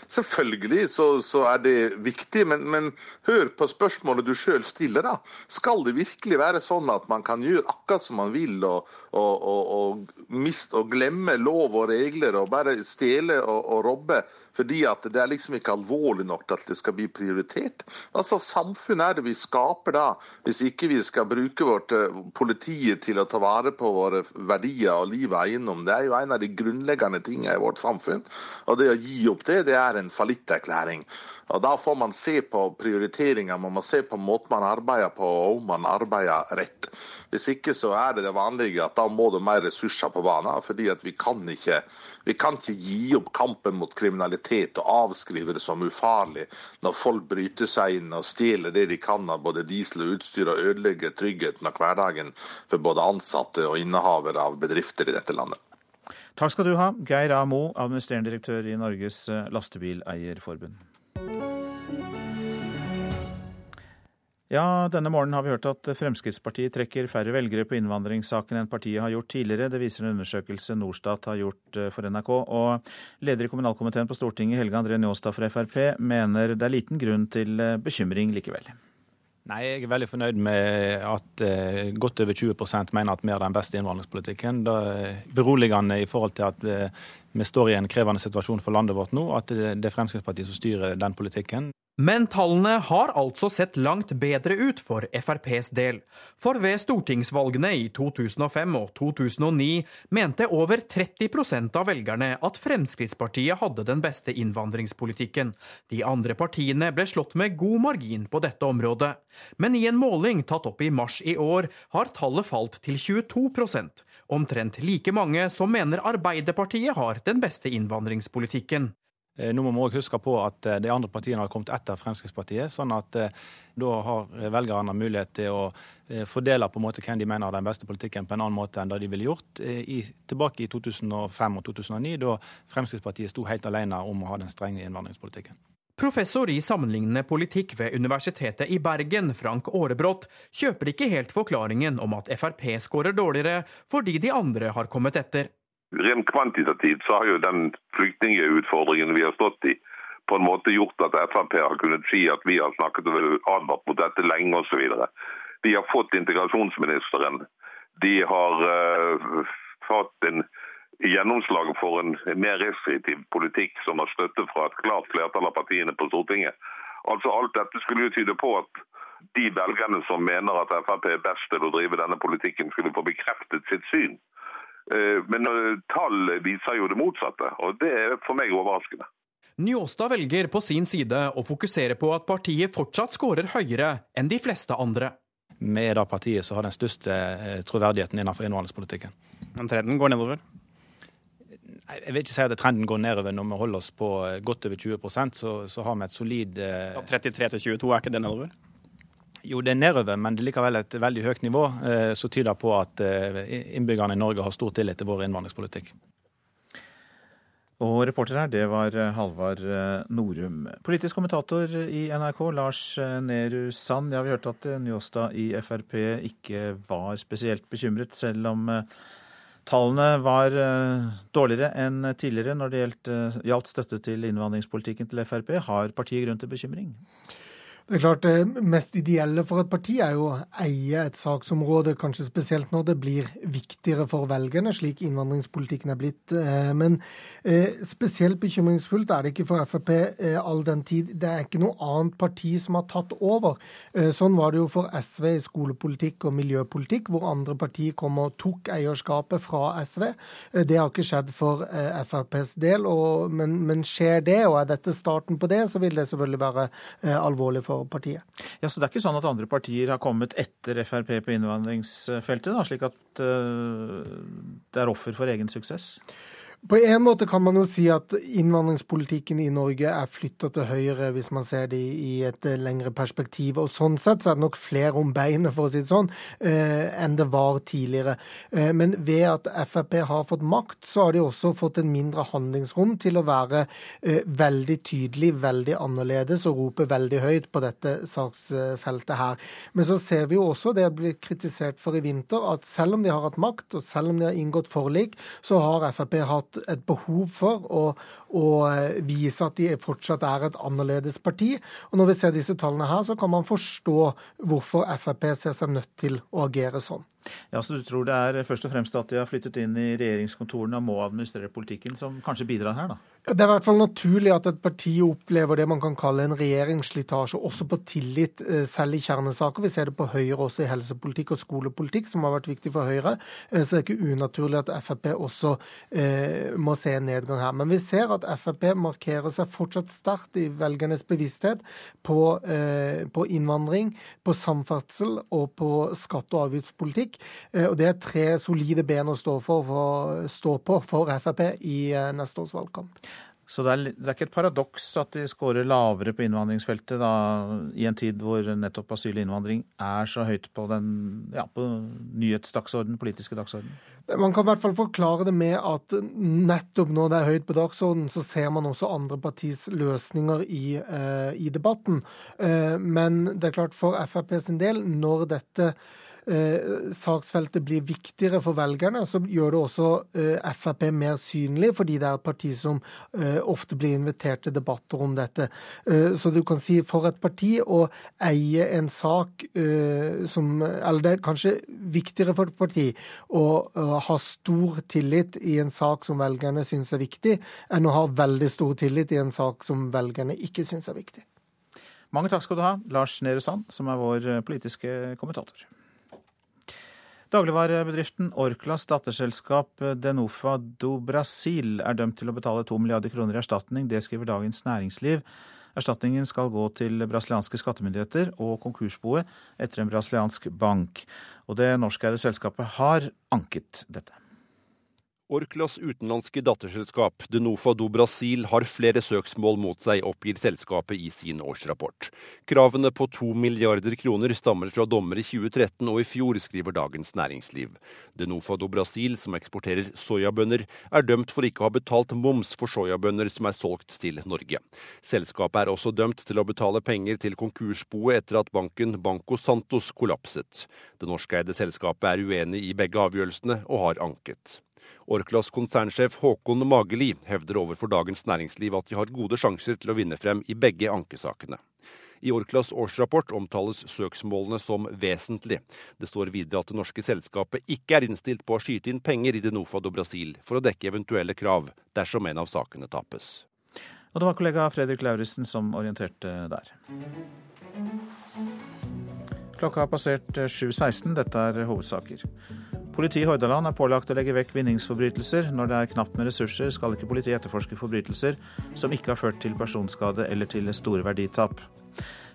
Selvfølgelig så, så, er det viktig, men, men, hør på spørsmålet du sjøl stiller. da. Skal det virkelig være sånn at man kan gjøre akkurat som man vil, og, og, og, og, miste, og glemme lov og regler, og bare stjele og, og robbe? Fordi at det er liksom ikke alvorlig nok til at det skal bli prioritert. Altså, Samfunn er det vi skaper da, hvis ikke vi skal bruke vårt politi politiet til å ta vare på våre verdier og liv og eiendom. Det er jo en av de grunnleggende tingene i vårt samfunn. Og det å gi opp det, det er en fallitterklæring. Og Da får man se på prioriteringer, man må se på måten man arbeider på, og om man arbeider rett. Hvis ikke så er det det vanlige at da må det mer ressurser på banen. fordi at vi kan ikke, vi kan ikke gi opp kampen mot kriminalitet og avskrive det som ufarlig når folk bryter seg inn og stjeler det de kan av både diesel og utstyr og ødelegger tryggheten og hverdagen for både ansatte og innehavere av bedrifter i dette landet. Takk skal du ha, Geir A. Mo, administrerende direktør i Norges Lastebileierforbund. Ja, denne morgenen har vi hørt at Fremskrittspartiet trekker færre velgere på innvandringssaken enn partiet har gjort tidligere. Det viser en undersøkelse Norstat har gjort eh, for NRK. Og leder i kommunalkomiteen på Stortinget, Helge André Njåstad fra Frp, mener det er liten grunn til eh, bekymring likevel. Nei, Jeg er veldig fornøyd med at eh, godt over 20% mener at vi har den beste innvandringspolitikken. Det er beroligende i forhold til at uh, vi står i en krevende situasjon for landet vårt nå, at det er Fremskrittspartiet som styrer den politikken. Men tallene har altså sett langt bedre ut for FrPs del. For ved stortingsvalgene i 2005 og 2009 mente over 30% av velgerne at Fremskrittspartiet hadde den beste innvandringspolitikken. De andre partiene ble slått med god margin på dette området. Men i en måling tatt opp i mars i år har tallet falt til 22 Omtrent like mange som mener Arbeiderpartiet har den beste innvandringspolitikken. Eh, nå må vi òg huske på at eh, de andre partiene har kommet etter Fremskrittspartiet. sånn at eh, da har velgerne mulighet til å fordele på en måte hvem de mener har den beste politikken, på en annen måte enn det de ville gjort i, tilbake i 2005 og 2009, da Fremskrittspartiet sto helt alene om å ha den strenge innvandringspolitikken. Professor i sammenlignende politikk ved Universitetet i Bergen, Frank Aarebrot, kjøper ikke helt forklaringen om at Frp skårer dårligere fordi de andre har kommet etter. Rent kvantitativt så har jo den flyktningutfordringen vi har stått i, på en måte gjort at Frp har kunnet si at vi har snakket og advart mot dette lenge osv. De har fått integrasjonsministeren. De har uh, fått en gjennomslag for en mer restriktiv politikk som har støtte fra et klart flertall av partiene på Stortinget. Altså Alt dette skulle jo tyde på at de velgerne som mener at Frp er best til å drive denne politikken, skulle få bekreftet sitt syn. Eh, men eh, tall viser jo det motsatte, og det er for meg overraskende. Njåstad velger på sin side å fokusere på at partiet fortsatt skårer høyere enn de fleste andre. Vi er det partiet som har den største eh, troverdigheten innenfor innvandringspolitikken. Men trenden går nedover? Jeg vil ikke si at trenden går nedover når vi holder oss på godt over 20% så, så har vi et solid 33 til 22, er ikke det nedover? Jo, det er nedover, men det er likevel et veldig høyt nivå, eh, som tyder på at eh, innbyggerne i Norge har stor tillit til vår innvandringspolitikk. Og reporter her, det var Halvard Norum. Politisk kommentator i NRK, Lars Nehru Sand. Ja, vi hørte at Njåstad i Frp ikke var spesielt bekymret, selv om tallene var dårligere enn tidligere når det gjaldt støtte til innvandringspolitikken til Frp. Har partiet grunn til bekymring? Det er klart Det mest ideelle for et parti er jo å eie et saksområde, kanskje spesielt når det blir viktigere for velgerne, slik innvandringspolitikken er blitt. Eh, men eh, spesielt bekymringsfullt er det ikke for Frp eh, all den tid. Det er ikke noe annet parti som har tatt over. Sånn var det jo for SV i skolepolitikk og miljøpolitikk, hvor andre partier kom og tok eierskapet fra SV. Det har ikke skjedd for FrPs del, men skjer det, og er dette starten på det, så vil det selvfølgelig være alvorlig for for partiet. Ja, Så det er ikke sånn at andre partier har kommet etter Frp på innvandringsfeltet, da, slik at uh, det er offer for egen suksess? På en måte kan man jo si at innvandringspolitikken i Norge er flytta til høyre, hvis man ser det i et eh, lengre perspektiv. Og sånn sett så er det nok flere om beinet, for å si det sånn, eh, enn det var tidligere. Eh, men ved at Frp har fått makt, så har de også fått en mindre handlingsrom til å være veldig tydelig, veldig annerledes og rope veldig høyt på dette saksfeltet her. Men så ser vi jo også, det har blitt kritisert for i vinter, at selv om de har hatt makt, og selv om de har inngått forlik, så har Frp hatt et behov for å, å, vise at de fortsatt er et annerledes parti. Og Når vi ser disse tallene her, så kan man forstå hvorfor Frp ser seg nødt til å agere sånn. Ja, Så du tror det er først og fremst at de har flyttet inn i regjeringskontorene og må administrere politikken, som kanskje bidrar her, da? Det er i hvert fall naturlig at et parti opplever det man kan kalle en regjeringsslitasje, også på tillit, eh, selv i kjernesaker. Vi ser det på Høyre også i helsepolitikk og skolepolitikk, som har vært viktig for Høyre. Eh, så det er ikke unaturlig at Frp også eh, må se en nedgang her. Men vi ser at Frp markerer seg fortsatt sterkt i velgernes bevissthet på, eh, på innvandring, på samferdsel og på skatte- og avgiftspolitikk. Eh, og Det er tre solide ben å stå, for, for, stå på for Frp i eh, neste års valgkamp. Så det er, det er, ikke et paradoks at de skårer lavere på innvandringsfeltet da, i en tid hvor nettopp asyl og innvandring er så høyt på den ja, på nyhetsdagsorden, politiske dagsorden? Man kan i hvert fall forklare det med at nettopp når det er høyt på dagsorden, så ser man også andre partis løsninger i, eh, i debatten. Eh, men det er klart for Frp sin del, når dette eh, saksfeltet blir viktigere for velgerne, så gjør det også eh, Frp mer synlig, fordi det er et parti som eh, ofte blir invitert til debatter om dette. Eh, så du kan si for et parti å eie en sak eh, som Eller det er kanskje viktigere for et parti å, å ha stor tillit i en sak som velgerne syns er viktig, enn å ha veldig stor tillit i en sak som velgerne ikke syns er viktig. Mange takk skal du ha, Lars Nehru Sand, som er vår politiske kommentator. Dagligvarebedriften Orklas datterselskap Denofa do Brasil er dømt til å betale to milliarder kroner i erstatning. Det skriver Dagens Næringsliv. Erstatningen skal gå til brasilianske skattemyndigheter og konkursboet etter en brasiliansk bank. Og det norskeide selskapet har anket dette. Orklas utenlandske datterselskap Denofa do Brasil har flere søksmål mot seg, oppgir selskapet i sin årsrapport. Kravene på to milliarder kroner stammer fra dommer i 2013 og i fjor, skriver Dagens Næringsliv. Denofa do Brasil, som eksporterer soyabønner, er dømt for ikke å ha betalt moms for soyabønner som er solgt til Norge. Selskapet er også dømt til å betale penger til konkursboet etter at banken Banco Santos kollapset. Det norskeide selskapet er uenig i begge avgjørelsene og har anket. Orklas konsernsjef Håkon Mageli hevder overfor Dagens Næringsliv at de har gode sjanser til å vinne frem i begge ankesakene. I Orklas årsrapport omtales søksmålene som vesentlig. Det står videre at det norske selskapet ikke er innstilt på å skyte inn penger i Denofa do Brasil for å dekke eventuelle krav dersom en av sakene tapes. Og det var kollega Fredrik Lauritzen som orienterte der. Klokka har passert 7.16. Dette er hovedsaker. Politiet i Hordaland er pålagt å legge vekk vinningsforbrytelser. Når det er knapt med ressurser, skal ikke politiet etterforske forbrytelser som ikke har ført til personskade eller til store verditap.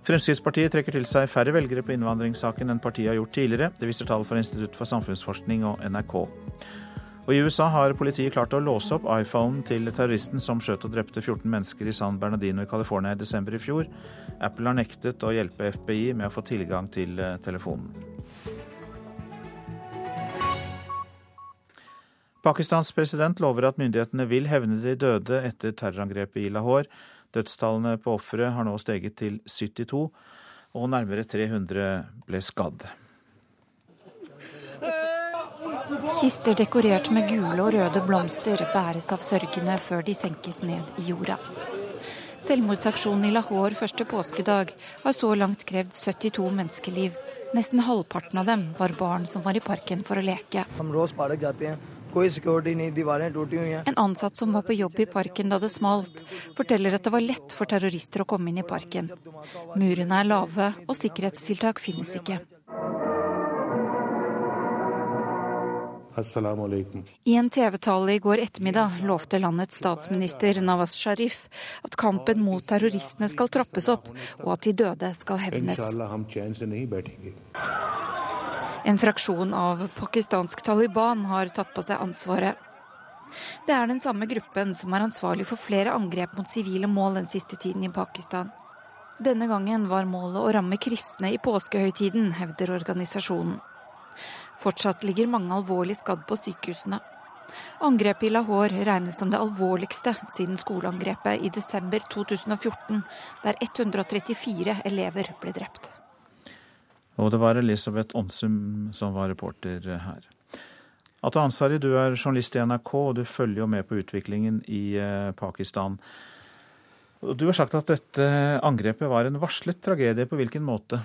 Fremskrittspartiet trekker til seg færre velgere på innvandringssaken enn partiet har gjort tidligere. Det viser tall fra Institutt for samfunnsforskning og NRK. Og I USA har politiet klart å låse opp iPhonen til terroristen som skjøt og drepte 14 mennesker i San Bernardino i California i desember i fjor. Apple har nektet å hjelpe FBI med å få tilgang til eh, telefonen. Pakistans president lover at myndighetene vil hevne de døde etter terrorangrepet i Lahore. Dødstallene på ofre har nå steget til 72, og nærmere 300 ble skadd. Kister dekorert med gule og røde blomster bæres av sørgende før de senkes ned i jorda. Selvmordsaksjonen i Lahore første påskedag har så langt krevd 72 menneskeliv. Nesten halvparten av dem var barn som var i parken for å leke. En ansatt som var på jobb i parken da det smalt, forteller at det var lett for terrorister å komme inn i parken. Murene er lave, og sikkerhetstiltak finnes ikke. I en TV-tale i går ettermiddag lovte landets statsminister Nawaz Sharif at kampen mot terroristene skal trappes opp, og at de døde skal hevnes. En fraksjon av pakistansk Taliban har tatt på seg ansvaret. Det er den samme gruppen som er ansvarlig for flere angrep mot sivile mål den siste tiden i Pakistan. Denne gangen var målet å ramme kristne i påskehøytiden, hevder organisasjonen. Fortsatt ligger mange alvorlig skadd på sykehusene. Angrepet i Lahore regnes som det alvorligste siden skoleangrepet i desember 2014, der 134 elever ble drept. Og det var Elisabeth Onsum som var reporter her. Ata Ansari, du er journalist i NRK, og du følger jo med på utviklingen i eh, Pakistan. Du har sagt at dette angrepet var en varslet tragedie. På hvilken måte?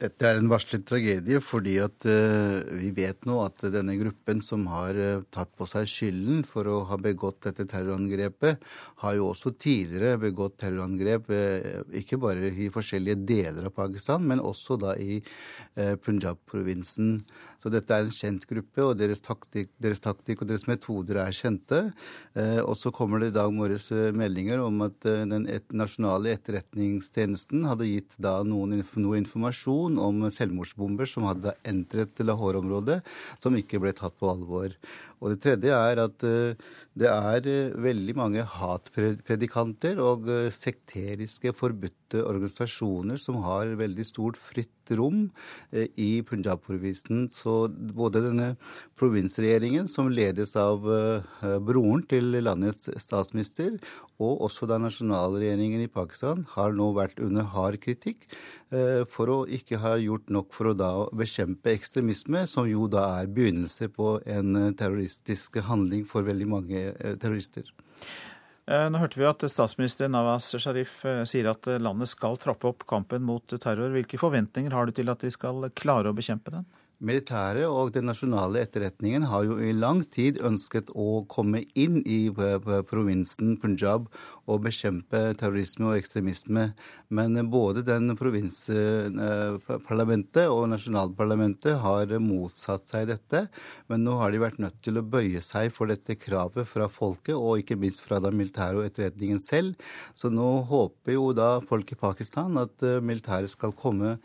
Dette er en varslet tragedie fordi at uh, vi vet nå at denne gruppen som har uh, tatt på seg skylden for å ha begått dette terrorangrepet, har jo også tidligere begått terrorangrep uh, ikke bare i forskjellige deler av Pakistan, men også da i Punjab-provinsen. Så dette er en kjent gruppe, og deres taktikk, deres taktikk og deres metoder er kjente. Eh, og så kommer det i dag morges eh, meldinger om at eh, den nasjonale etterretningstjenesten hadde gitt da noen, noe informasjon om selvmordsbomber som hadde entret Lahore-området, som ikke ble tatt på alvor. Og det tredje er at det er veldig mange hatpredikanter og sekteriske forbudte organisasjoner som har veldig stort fritt rom i Punjab-provinsen. Så både denne provinsregjeringen, som ledes av eh, broren til landets statsminister, og også da nasjonalregjeringen i Pakistan, har nå vært under hard kritikk eh, for å ikke ha gjort nok for å da bekjempe ekstremisme, som jo da er begynnelse på en terroristisk handling for veldig mange eh, terrorister. Nå hørte vi at statsminister Nawaz Sharif sier at landet skal trappe opp kampen mot terror. Hvilke forventninger har du til at de skal klare å bekjempe den? Militæret og den nasjonale etterretningen har jo i lang tid ønsket å komme inn i provinsen Punjab og bekjempe terrorisme og ekstremisme. Men både den provinsparlamentet og nasjonalparlamentet har motsatt seg dette. Men nå har de vært nødt til å bøye seg for dette kravet fra folket, og ikke minst fra den militære og etterretningen selv. Så nå håper jo da folk i Pakistan at eh, militæret skal komme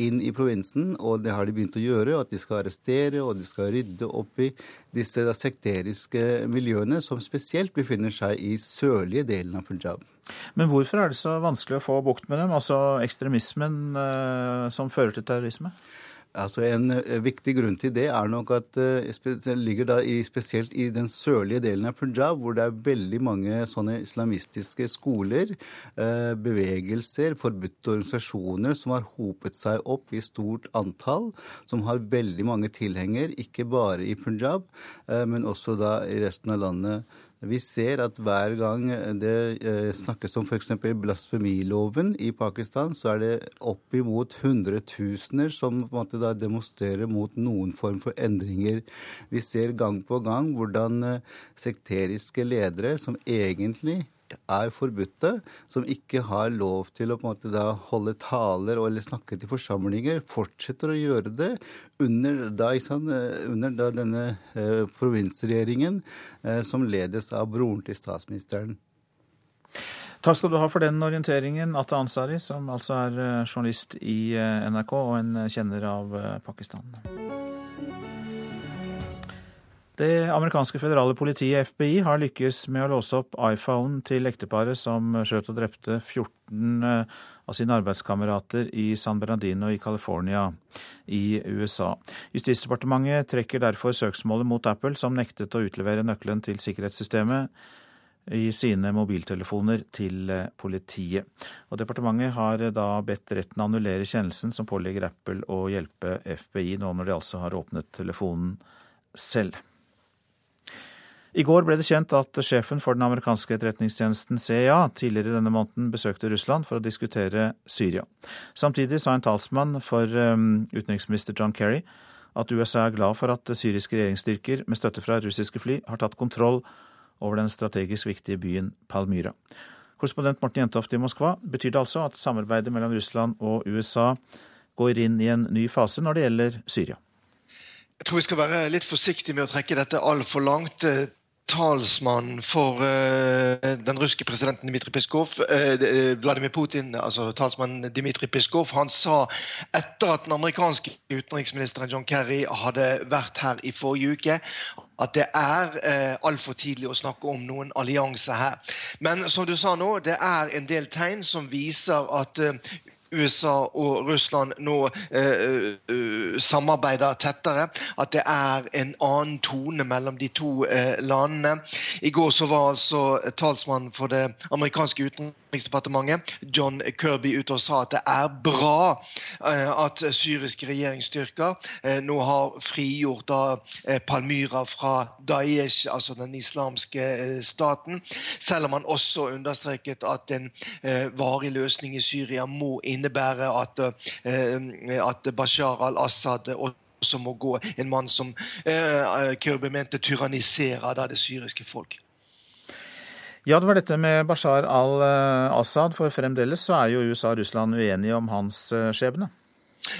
inn i provinsen, og det har de begynt å gjøre. At de skal arrestere og de skal rydde opp i disse sekteriske miljøene som spesielt befinner seg i sørlige delen av Punjab. Men hvorfor er det så vanskelig å få bukt med dem, altså ekstremismen eh, som fører til terrorisme? Altså En eh, viktig grunn til det er nok at det uh, ligger da i, spesielt i den sørlige delen av Punjab, hvor det er veldig mange sånne islamistiske skoler, uh, bevegelser, forbudte organisasjoner som har hopet seg opp i stort antall, som har veldig mange tilhenger, ikke bare i Punjab, men også da i resten av landet. Vi ser at hver gang det eh, snakkes om f.eks. blasfemiloven i Pakistan, så er det oppimot hundretusener som demonstrerer mot noen form for endringer. Vi ser gang på gang hvordan eh, sekteriske ledere som egentlig er forbudte, som ikke har lov til å på en måte da holde taler eller snakke til forsamlinger, fortsetter å gjøre det under, da, under da denne eh, provinsregjeringen eh, som ledes av broren til statsministeren. Takk skal du ha for den orienteringen, Atta Ansari, som altså er eh, journalist i eh, NRK og en kjenner av Pakistan. Det amerikanske føderale politiet, FBI, har lykkes med å låse opp iPhone til ekteparet som skjøt og drepte 14 eh, av sine arbeidskamerater i San Bernardino i California i USA. Justisdepartementet trekker derfor søksmålet mot Apple, som nektet å utlevere nøkkelen til sikkerhetssystemet i sine mobiltelefoner til eh, politiet. Og Departementet har da bedt retten annullere kjennelsen som pålegger Apple å hjelpe FBI, nå når de altså har åpnet telefonen selv. I går ble det kjent at sjefen for den amerikanske etterretningstjenesten CIA tidligere denne måneden besøkte Russland for å diskutere Syria. Samtidig sa en talsmann for um, utenriksminister John Kerry at USA er glad for at syriske regjeringsstyrker med støtte fra russiske fly har tatt kontroll over den strategisk viktige byen Palmyra. Korrespondent Morten Jentoft i Moskva, betyr det altså at samarbeidet mellom Russland og USA går inn i en ny fase når det gjelder Syria? Jeg tror vi skal være litt forsiktige med å trekke dette altfor langt talsmann for uh, den russiske presidenten Dmitrij Peskov, uh, Vladimir Putin, altså talsmann Dmitrij Peskov, han sa etter at den amerikanske utenriksministeren John Kerry hadde vært her i forrige uke, at det er eh, altfor tidlig å snakke om noen allianse her. Men som du sa nå, det er en del tegn som viser at uh, USA og Russland nå eh, eh, samarbeider tettere. At det er en annen tone mellom de to eh, landene. I går så var altså talsmannen for det amerikanske utenriksdepartementet, John Kirby, ute og sa at det er bra eh, at syriske regjeringsstyrker eh, nå har frigjort da, eh, Palmyra fra Daesh, altså den islamske staten. Selv om han også understreket at en varig løsning i Syria må inn innebærer at, eh, at Bashar al-Assad også må gå. En mann som eh, Kirby mente tyranniserer det syriske folk. Ja, det var dette med Bashar al-Assad, for fremdeles så er jo USA og Russland uenige om hans eh, skjebne.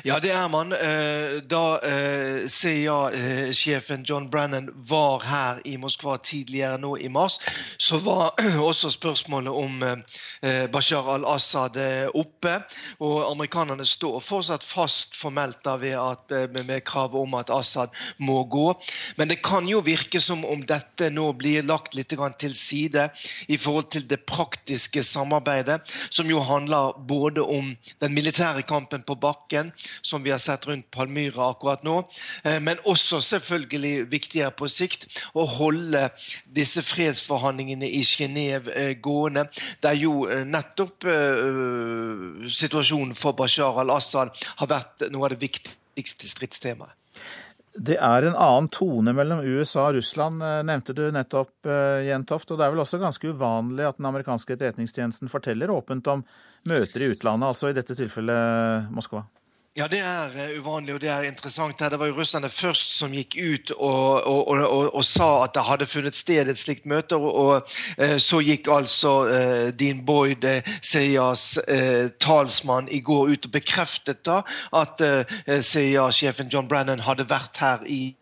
Ja, det er man. Eh, da eh, CIA-sjefen John Brennan var her i Moskva tidligere nå i mars, så var (clears throat) også spørsmålet om eh, Bashar al-Assad oppe. Og amerikanerne står fortsatt fast formelt da med kravet om at Assad må gå. Men det kan jo virke som om dette nå blir lagt litt til side i forhold til det praktiske samarbeidet, som jo handler både om den militære kampen på bakken, som vi har sett rundt Palmyra akkurat nå. Eh, men også selvfølgelig viktigere på sikt å holde disse fredsforhandlingene i Genéve eh, gående. Der jo eh, nettopp situasjonen for Bashar al-Assad har vært noe av det viktigste stridstemaet. Det er en annen tone mellom USA og Russland, nevnte du nettopp, Jentoft. Og det er vel også ganske uvanlig at den amerikanske etterretningstjenesten forteller åpent om møter i utlandet, altså i dette tilfellet Moskva? Ja, det er uh, uvanlig og det er interessant. Det var jo russerne først som gikk ut og, og, og, og sa at det hadde funnet sted et slikt møte. Og, uh, så gikk altså uh, Dean Boyd, CIAs talsmann, i går ut og bekreftet da at CIA-sjefen John Brennan hadde vært her i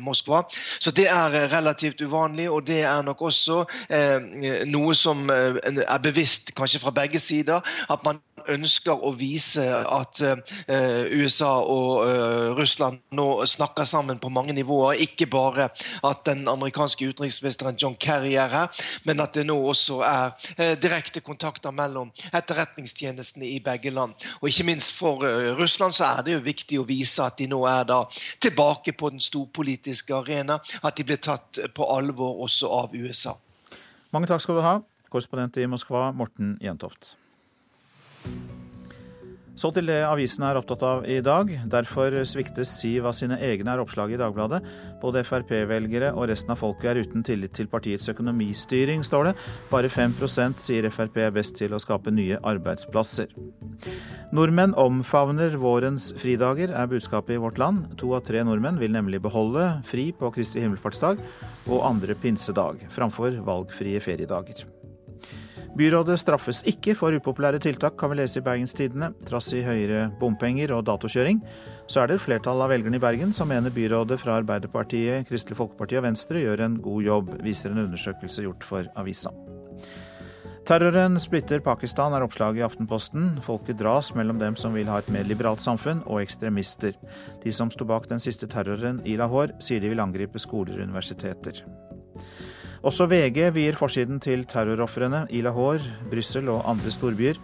Moskva. Så det er relativt uvanlig, og det er nok også eh, noe som er bevisst kanskje fra begge sider. At man ønsker å vise at uh, USA og uh, Russland nå snakker sammen på mange nivåer. Ikke bare at den amerikanske utenriksministeren John Kerry er her, men at det nå også er uh, direkte kontakter mellom etterretningstjenestene i begge land. Og ikke minst for Russland så er det jo viktig å vise at de nå er da tilbake på den storpolitiske arena. At de blir tatt på alvor også av USA. Mange takk skal du ha, korrespondent i Moskva, Morten Jentoft. Så til det avisen er opptatt av i dag. Derfor sviktes Siv av sine egne, er oppslaget i Dagbladet. Både Frp-velgere og resten av folket er uten tillit til partiets økonomistyring, står det. Bare 5% sier Frp er best til å skape nye arbeidsplasser. Nordmenn omfavner vårens fridager, er budskapet i Vårt Land. To av tre nordmenn vil nemlig beholde fri på Kristi himmelfartsdag og andre pinsedag, framfor valgfrie feriedager. Byrådet straffes ikke for upopulære tiltak, kan vi lese i Bergenstidene. Trass i høyere bompenger og datokjøring, så er det et flertall av velgerne i Bergen som mener byrådet fra Arbeiderpartiet, Kristelig Folkeparti og Venstre gjør en god jobb, viser en undersøkelse gjort for avisa. Terroren splitter Pakistan, er oppslaget i Aftenposten. Folket dras mellom dem som vil ha et mer liberalt samfunn, og ekstremister. De som sto bak den siste terroren i Lahore, sier de vil angripe skoler og universiteter. Også VG vier forsiden til terrorofrene i Lahore, Brussel og andre storbyer.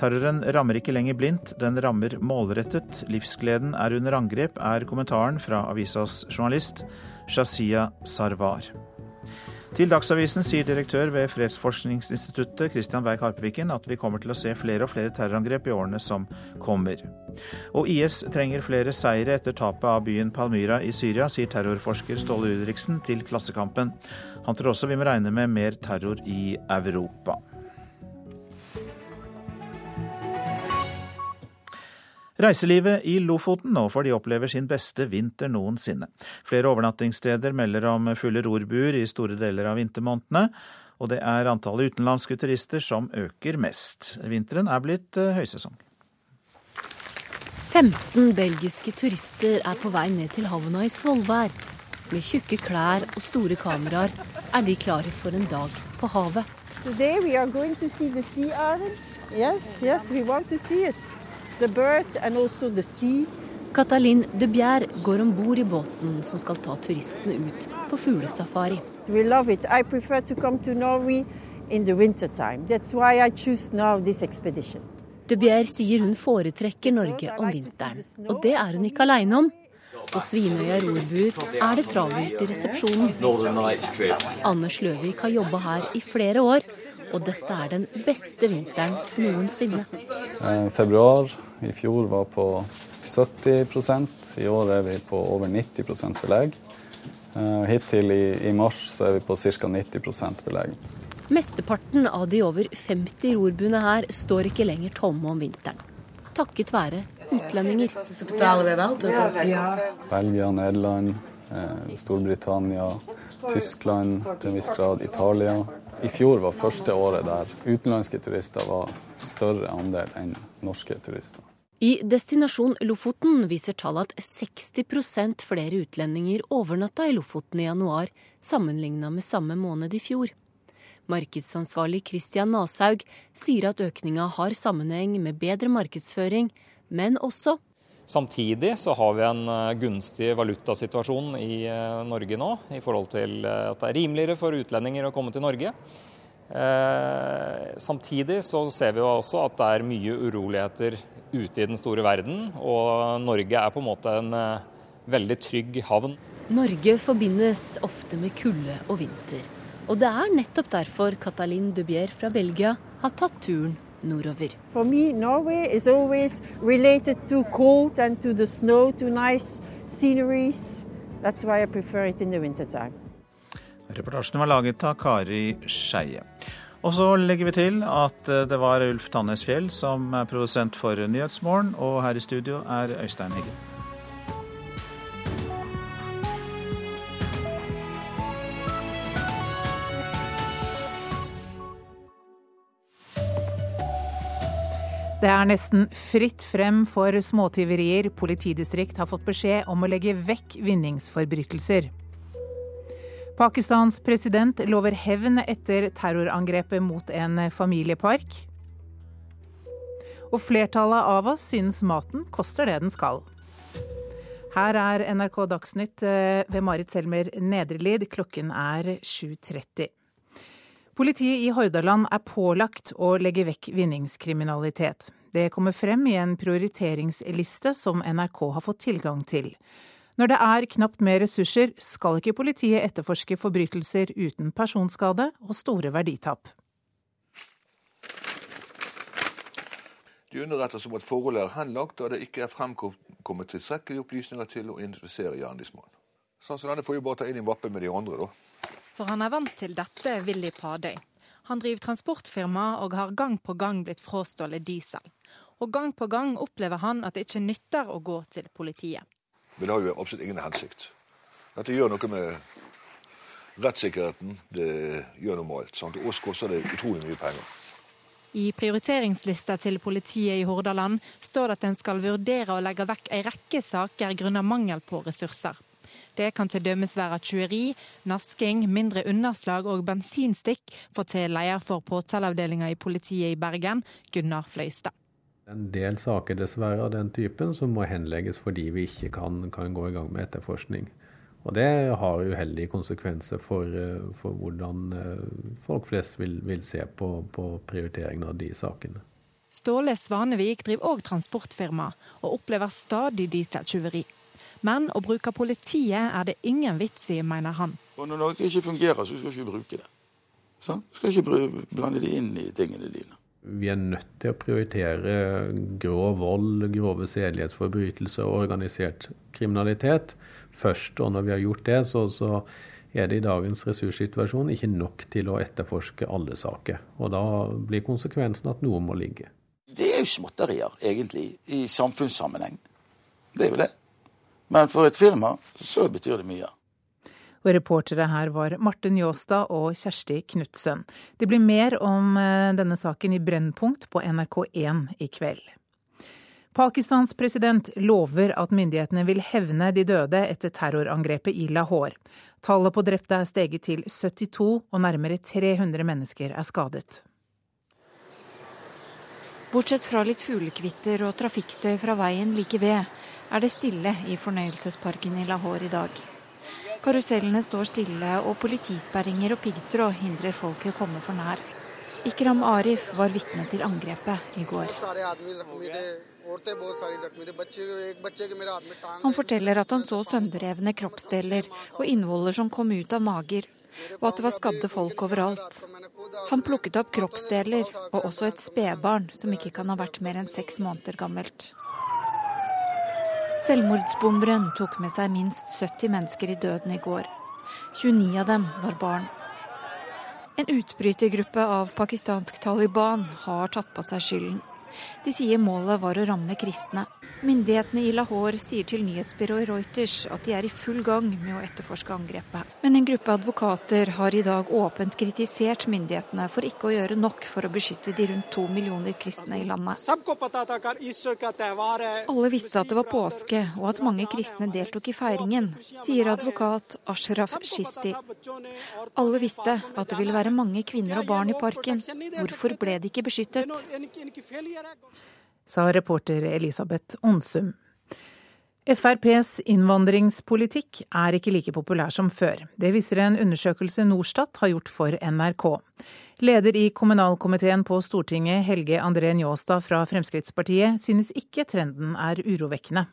Terroren rammer ikke lenger blindt, den rammer målrettet. Livsgleden er under angrep, er kommentaren fra avisas journalist Shazia Sarwar. Til Dagsavisen sier direktør ved Fredsforskningsinstituttet Christian Berg Harpeviken at vi kommer til å se flere og flere terrorangrep i årene som kommer. Og IS trenger flere seire etter tapet av byen Palmyra i Syria, sier terrorforsker Ståle Udriksen til Klassekampen. Han tror også vi må regne med mer terror i Europa. Reiselivet i Lofoten nå, for de opplever sin beste vinter noensinne. Flere overnattingssteder melder om fulle rorbuer i store deler av vintermånedene, og det er antallet utenlandske turister som øker mest. Vinteren er blitt eh, høysesong. 15 belgiske turister er på vei ned til havna i Svolvær. Med tjukke klær og store kameraer er de klare for en dag på havet. Today we are going to see the sea orange. Yes, yes, we want to see it. The bird and also the sea. Katalin de Bjerre går om bord i båten som skal ta turistene ut på fuglesafari. We love it. I prefer to come to Norway in the winter time. That's why I choose now this expedition. De Bjerre sier hun foretrekker Norge om vinteren, og det er hun ikke aleine om. På Svinøya rorbuer er det travelt i resepsjonen. Anders Løvik har jobba her i flere år, og dette er den beste vinteren noensinne. Eh, februar i fjor var på 70% i år er vi på over 90 belegg. Eh, hittil i, i mars så er vi på ca. 90% belegg. Mesteparten av de over 50 rorbuene her står ikke lenger tomme om vinteren. Takket være utlendinger. Belgia, Nederland, eh, Storbritannia, Tyskland, til en viss grad Italia. I fjor var første året der utenlandske turister var større andel enn norske turister. I destinasjon Lofoten viser tallet at 60% flere utlendinger overnatta i Lofoten i januar sammenligna med samme måned i fjor. Markedsansvarlig Christian Nashaug sier at økninga har sammenheng med bedre markedsføring, men også Samtidig så har vi en eh, gunstig valutasituasjon i eh, Norge nå, i forhold til eh, at det er rimeligere for utlendinger å komme til Norge. Samtidig så ser vi jo også at det er mye uroligheter ute i den store verden, og Norge er på en måte en veldig trygg havn. Norge forbindes ofte med kulde og vinter. Og det er nettopp derfor Catalin Dubier fra Belgia har tatt turen nordover. For me, Norway is always related to cold and to the snow, to nice sceneries. That's why I prefer it in the wintertime. Reportasjen var laget av Kari Skeie. Og så legger vi til at eh, det var Ulf Tannes Fjell som er produsent for Nyhetsmorgen, og her i studio er Øystein Heggen. Det er nesten fritt frem for småtyverier. Politidistrikt har fått beskjed om å legge vekk vinningsforbrytelser. Pakistans president lover hevn etter terrorangrepet mot en familiepark. Og flertallet av oss synes maten koster det den skal. Her er NRK Dagsnytt eh, ved Marit Selmer Nedrelid. Klokken er 7.30. Politiet i Hordaland er pålagt å legge vekk vinningskriminalitet. Det kommer frem i en prioriteringsliste som NRK har fått tilgang til. Når det er knapt mer ressurser, skal ikke politiet etterforske forbrytelser uten personskade og store verditap. De underrettes om at forholdet er henlagt og det ikke er fremkommet tilstrekkelige opplysninger til å identifisere gjerningsmannen. Sånn som denne får vi bare ta inn i mappen med de andre, da. For han er vant til dette, Willy Padøy. Han driver transportfirma og har gang på gang blitt frastjålet diesel. Og gang på gang opplever han at det ikke nytter å gå til politiet. Men det har jo absolutt ingen hensikt. Dette gjør noe med rettssikkerheten. Det gjør noe med alt. Sant? Og oss koster det utrolig mye penger. I prioriteringslista til politiet i Hordaland står det at en skal vurdere å legge vekk ei rekke saker grunnet mangel på ressurser. Det kan dømes være tjueri, nasking, mindre underslag og bensinstikk, forteller leder for påtaleavdelinga i politiet i Bergen, Gunnar Fløystad. En del saker dessverre av den typen som må henlegges fordi vi ikke kan, kan gå i gang med etterforskning. Og det har uheldige konsekvenser for, eh, for hvordan eh, folk flest vil, vil se på, på prioriteringen av de sakene. Ståle Svanevik driver òg transportfirma, og opplever stadig dieseltyveri. Men å bruke politiet er det ingen vits i, mener han. Og når noe ikke fungerer, så skal du ikke bruke det. Så, du skal ikke blande det inn i tingene dine. Vi er nødt til å prioritere grov vold, grove sedelighetsforbrytelser og organisert kriminalitet først. Og når vi har gjort det, så, så er det i dagens ressurssituasjon ikke nok til å etterforske alle saker. Og da blir konsekvensen at noe må ligge. Det er jo småtterier, egentlig, i samfunnssammenheng. Det er jo det. Men for et firma så betyr det mye. Og reportere her var Marte Njåstad og Kjersti Knutsen. Det blir mer om eh, denne saken i Brennpunkt på NRK1 i kveld. Pakistans president lover at myndighetene vil hevne de døde etter terrorangrepet i Lahore. Tallet på drepte er steget til 72, og nærmere 300 mennesker er skadet. Bortsett fra litt fuglekvitter og trafikkstøy fra veien like ved, er det stille i fornøyelsesparken i Lahore i dag. Karusellene står stille, og politisperringer og piggtråd hindrer folk i å komme for nær. Ikram Arif var vitne til angrepet i går. Han forteller at han så sønderrevne kroppsdeler og innvoller som kom ut av mager, og at det var skadde folk overalt. Han plukket opp kroppsdeler og også et spedbarn som ikke kan ha vært mer enn seks måneder gammelt. Selvmordsbomberen tok med seg minst 70 mennesker i døden i går. 29 av dem var barn. En utbrytergruppe av pakistansk Taliban har tatt på seg skylden. De sier målet var å ramme kristne. Myndighetene i Lahore sier til nyhetsbyrået Reuters at de er i full gang med å etterforske angrepet. Men en gruppe advokater har i dag åpent kritisert myndighetene for ikke å gjøre nok for å beskytte de rundt to millioner kristne i landet. Alle visste at det var påske og at mange kristne deltok i feiringen, sier advokat Ashraf Shisti. Alle visste at det ville være mange kvinner og barn i parken. Hvorfor ble de ikke beskyttet? Sa reporter Elisabeth Onsum. FrPs innvandringspolitikk er ikke like populær som før. Det viser en undersøkelse Norstat har gjort for NRK. Leder i kommunalkomiteen på Stortinget, Helge André Njåstad fra Fremskrittspartiet, synes ikke trenden er urovekkende.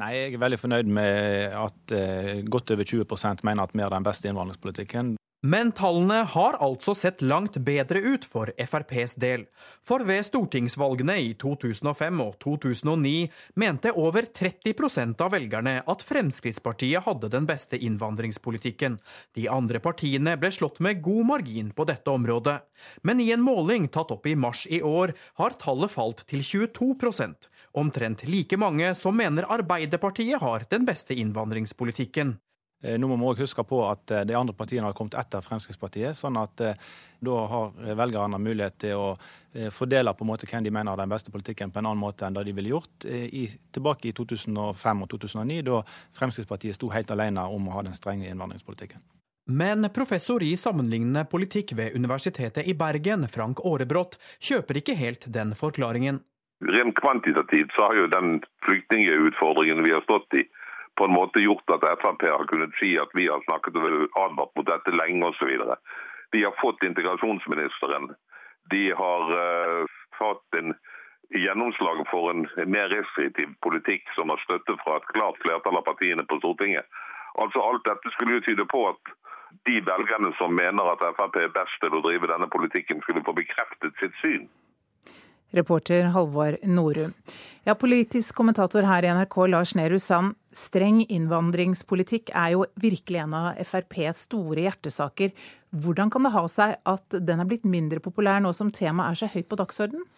Nei, Jeg er veldig fornøyd med at eh, godt over 20% mener at vi har den beste innvandringspolitikken. Men tallene har altså sett langt bedre ut for FrPs del. For ved stortingsvalgene i 2005 og 2009 mente over 30% av velgerne at Fremskrittspartiet hadde den beste innvandringspolitikken. De andre partiene ble slått med god margin på dette området. Men i en måling tatt opp i mars i år har tallet falt til 22% Omtrent like mange som mener Arbeiderpartiet har den beste innvandringspolitikken. Eh, nå må vi også huske på at eh, de andre partiene har kommet etter Fremskrittspartiet. sånn at eh, da har velgerne mulighet til å fordele på en måte hvem de mener har den beste politikken på en annen måte enn det de ville gjort i, tilbake i 2005 og 2009, da Fremskrittspartiet sto helt alene om å ha den strenge innvandringspolitikken. Men professor i sammenlignende politikk ved Universitetet i Bergen, Frank Aarebrot, kjøper ikke helt den forklaringen. Rent kvantitativt så har jo den flyktningutfordringen vi har stått i, på en måte gjort at Frp har kunnet si at vi har snakket og advart mot dette lenge osv. De har fått integrasjonsministeren. De har uh, fått en gjennomslag for en mer restriktiv politikk som har støtte fra et klart flertall av partiene på Stortinget. Altså Alt dette skulle jo tyde på at de velgerne som mener at Frp er best til å drive denne politikken, skulle få bekreftet sitt syn. Reporter Halvor Norum. Ja, politisk kommentator her i NRK, Lars Nehru Sand. Streng innvandringspolitikk er jo virkelig en av FrPs store hjertesaker. Hvordan kan det ha seg at den er blitt mindre populær nå som temaet er så høyt på dagsordenen?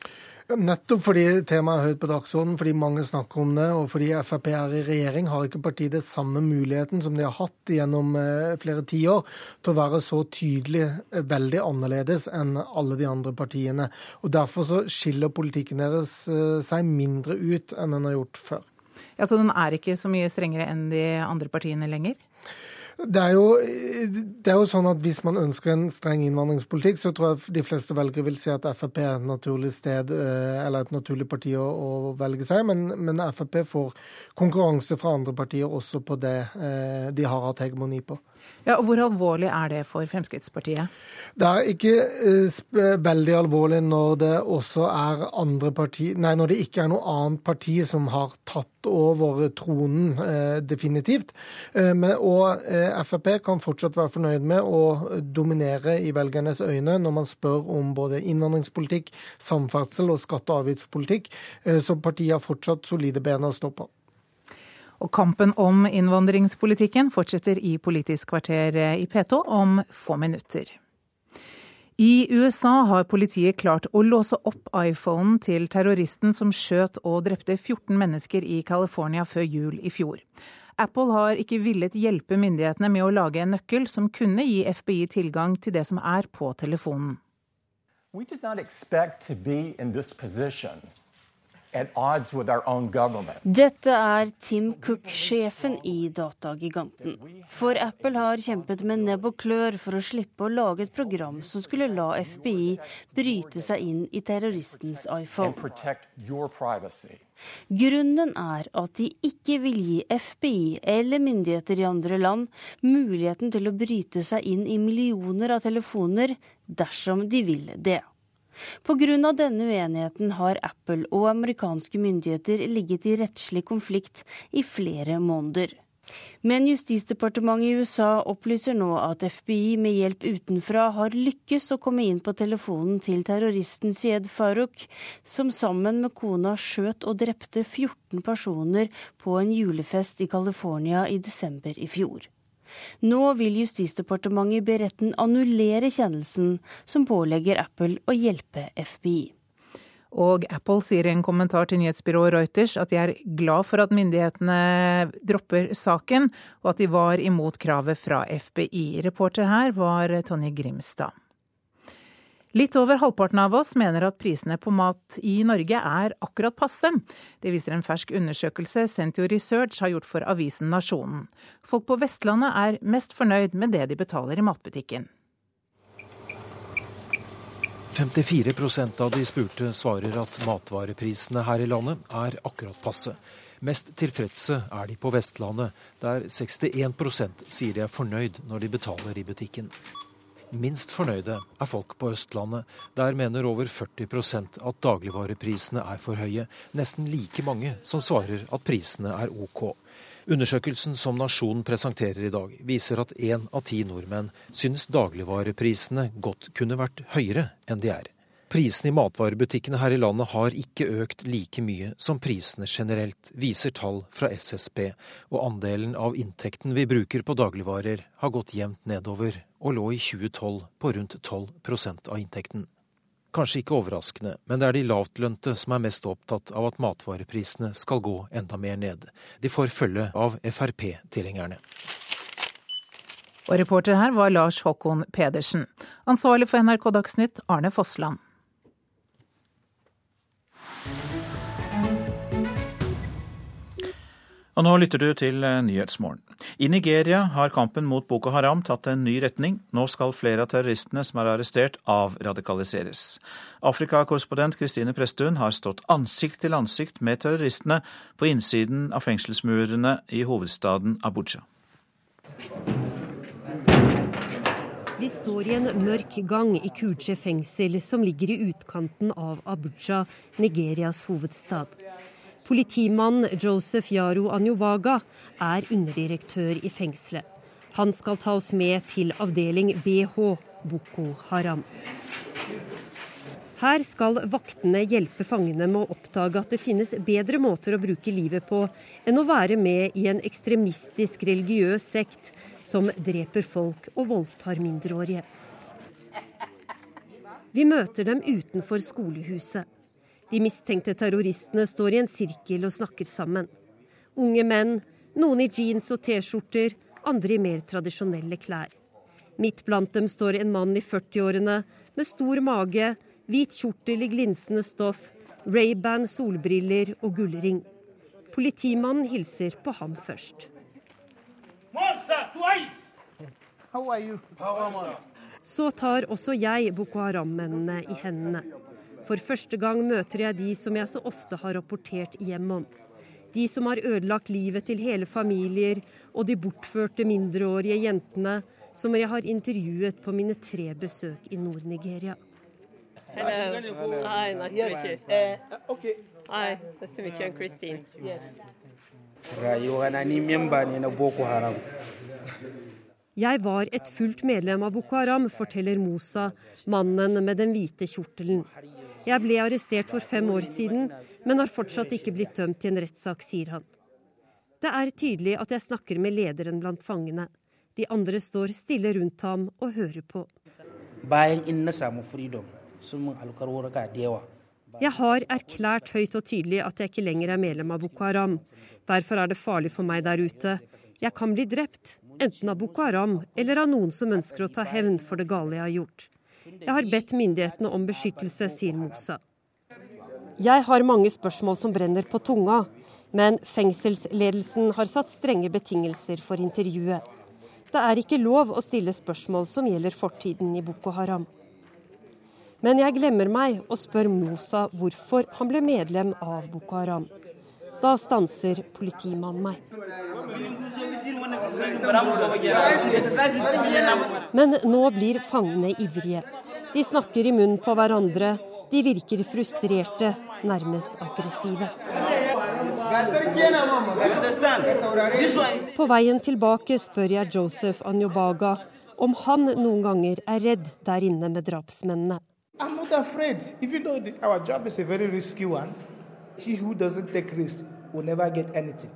Nettopp fordi temaet er høyt på dagsordenen, fordi mange snakker om det, og fordi Frp er i regjering, har ikke partiet det samme muligheten som de har hatt gjennom eh, flere tiår til å være så tydelig eh, veldig annerledes enn alle de andre partiene. Og Derfor så skiller politikken deres eh, seg mindre ut enn den har gjort før. Ja, Så den er ikke så mye strengere enn de andre partiene lenger? Det er, jo, det er, jo, sånn at Hvis man ønsker en streng innvandringspolitikk, så tror jeg de fleste velgere vil si at Frp er et naturlig sted eh, eller et naturlig parti å, å velge seg. Men, men, Frp får konkurranse fra andre partier også på det eh, de har hatt hegemoni på. Ja, og Hvor alvorlig er det for Fremskrittspartiet? Det er ikke uh, veldig alvorlig når det også er andre parti, nei, når det ikke er noe annet parti som har tatt over tronen, uh, definitivt. Men, og Frp kan fortsatt være fornøyd med å dominere i velgernes øyne når man spør om både innvandringspolitikk, samferdsel og skatte- og avgiftspolitikk. Så partiet har fortsatt solide ben å stå på. Og kampen om innvandringspolitikken fortsetter i Politisk kvarter i P2 om få minutter. I USA har politiet klart å låse opp iPhonen til terroristen som skjøt og drepte 14 mennesker i California før jul i fjor. Apple har ikke villet hjelpe myndighetene med å lage en nøkkel som kunne gi FBI tilgang til det som er på telefonen. We did not expect to be in this position dette er Tim Cook, sjefen i datagiganten. For Apple har kjempet med nebb og klør for å slippe å lage et program som skulle la FBI bryte seg inn i terroristens iPhone. Grunnen er at de ikke vil gi FBI eller myndigheter i andre land muligheten til å bryte seg inn i millioner av telefoner dersom de vil det. Pga. denne uenigheten har Apple og amerikanske myndigheter ligget i rettslig konflikt i flere måneder. Men Justisdepartementet i USA opplyser nå at FBI med hjelp utenfra har lykkes å komme inn på telefonen til terroristen Syed Farouk, som sammen med kona skjøt og drepte 14 personer på en julefest i California i desember i fjor. Nå vil Justisdepartementet be retten annullere kjennelsen som pålegger Apple å hjelpe FBI. Og Apple sier i en kommentar til nyhetsbyrået Reuters at de er glad for at myndighetene dropper saken, og at de var imot kravet fra FBI. Reporter her var Tonje Grimstad. Litt over halvparten av oss mener at prisene på mat i Norge er akkurat passe. Det viser en fersk undersøkelse Sentio Research har gjort for avisen Nasjonen. Folk på Vestlandet er mest fornøyd med det de betaler i matbutikken. 54% av de spurte svarer at matvareprisene her i landet er akkurat passe. Mest tilfredse er de på Vestlandet, der 61% sier de er fornøyd når de betaler i butikken. Minst fornøyde er folk på Østlandet. Der mener over 40% at dagligvareprisene er for høye. Nesten like mange som svarer at prisene er OK. Undersøkelsen som Nasjonen presenterer i dag, viser at én av ti nordmenn synes dagligvareprisene godt kunne vært høyere enn de er. Prisene i matvarebutikkene her i landet har ikke økt like mye som prisene generelt, viser tall fra SSB, og andelen av inntekten vi bruker på dagligvarer har gått jevnt nedover og lå i 2012 på rundt 12% av inntekten. Kanskje ikke overraskende, men det er de lavtlønte som er mest opptatt av at matvareprisene skal gå enda mer ned. De får følge av Frp-tilhengerne. Og reporter her var Lars Håkon Pedersen. Ansvarlig for NRK Dagsnytt, Arne Fossland. Og nå lytter du til eh, Nyhetsmorgen. I Nigeria har kampen mot Boko Haram tatt en ny retning. Nå skal flere av terroristene som er arrestert, avradikaliseres. Afrikakorrespondent Kristine Presttun har stått ansikt til ansikt med terroristene på innsiden av fengselsmurene i hovedstaden Abuja. Vi står i en mørk gang i Kuche fengsel, som ligger i utkanten av Abuja, Nigerias hovedstad. Politimann Joseph Yaro Anjovaga er underdirektør i fengselet. Han skal ta oss med til avdeling BH, Boko Haram. Her skal vaktene hjelpe fangene med å oppdage at det finnes bedre måter å bruke livet på enn å være med i en ekstremistisk religiøs sekt som dreper folk og voldtar mindreårige. Vi møter dem utenfor skolehuset. De mistenkte terroristene står i en sirkel og snakker sammen. Unge menn, noen i jeans og T-skjorter, andre i mer tradisjonelle klær. Midt blant dem står en mann i 40-årene med stor mage, hvit kjortel i glinsende stoff, Ray-Ban solbriller og gullring. Politimannen hilser på ham først. Så tar også jeg Boko Haram-mennene i hendene. For første gang møter jeg de som jeg så ofte har rapportert hjem om. De som har ødelagt livet til hele familier, og de bortførte mindreårige jentene som jeg har intervjuet på mine tre besøk i Nord-Nigeria. Hi, nice to. Uh, okay. Hi, nice to meet you. I'm Christine. Yes. Jeg var et fullt medlem av Boko Haram, forteller Mosa, mannen med den hvite kjortelen. Jeg ble arrestert for fem år siden, men har fortsatt ikke blitt dømt i en rettssak, sier han. Det er tydelig at jeg snakker med lederen blant fangene. De andre står stille rundt ham og hører på. Jeg har erklært høyt og tydelig at jeg ikke lenger er medlem av Boko Haram. Derfor er det farlig for meg der ute. Jeg kan bli drept, enten av Boko Haram eller av noen som ønsker å ta hevn for det gale jeg har gjort. Jeg har bedt myndighetene om beskyttelse, sier Mosa. Jeg har mange spørsmål som brenner på tunga, men fengselsledelsen har satt strenge betingelser for intervjuet. Det er ikke lov å stille spørsmål som gjelder fortiden i Boko Haram. Men jeg glemmer meg og spør Mosa hvorfor han ble medlem av Boko Haram. Da stanser politimannen meg. Men nå blir fangene ivrige. De snakker i munnen på hverandre. De virker frustrerte, nærmest aggressive. På veien tilbake spør jeg Joseph Anjobaga om han noen ganger er redd der inne med drapsmennene. I'm not afraid. Even though our job is a very risky one, he who doesn't take risks will never get anything.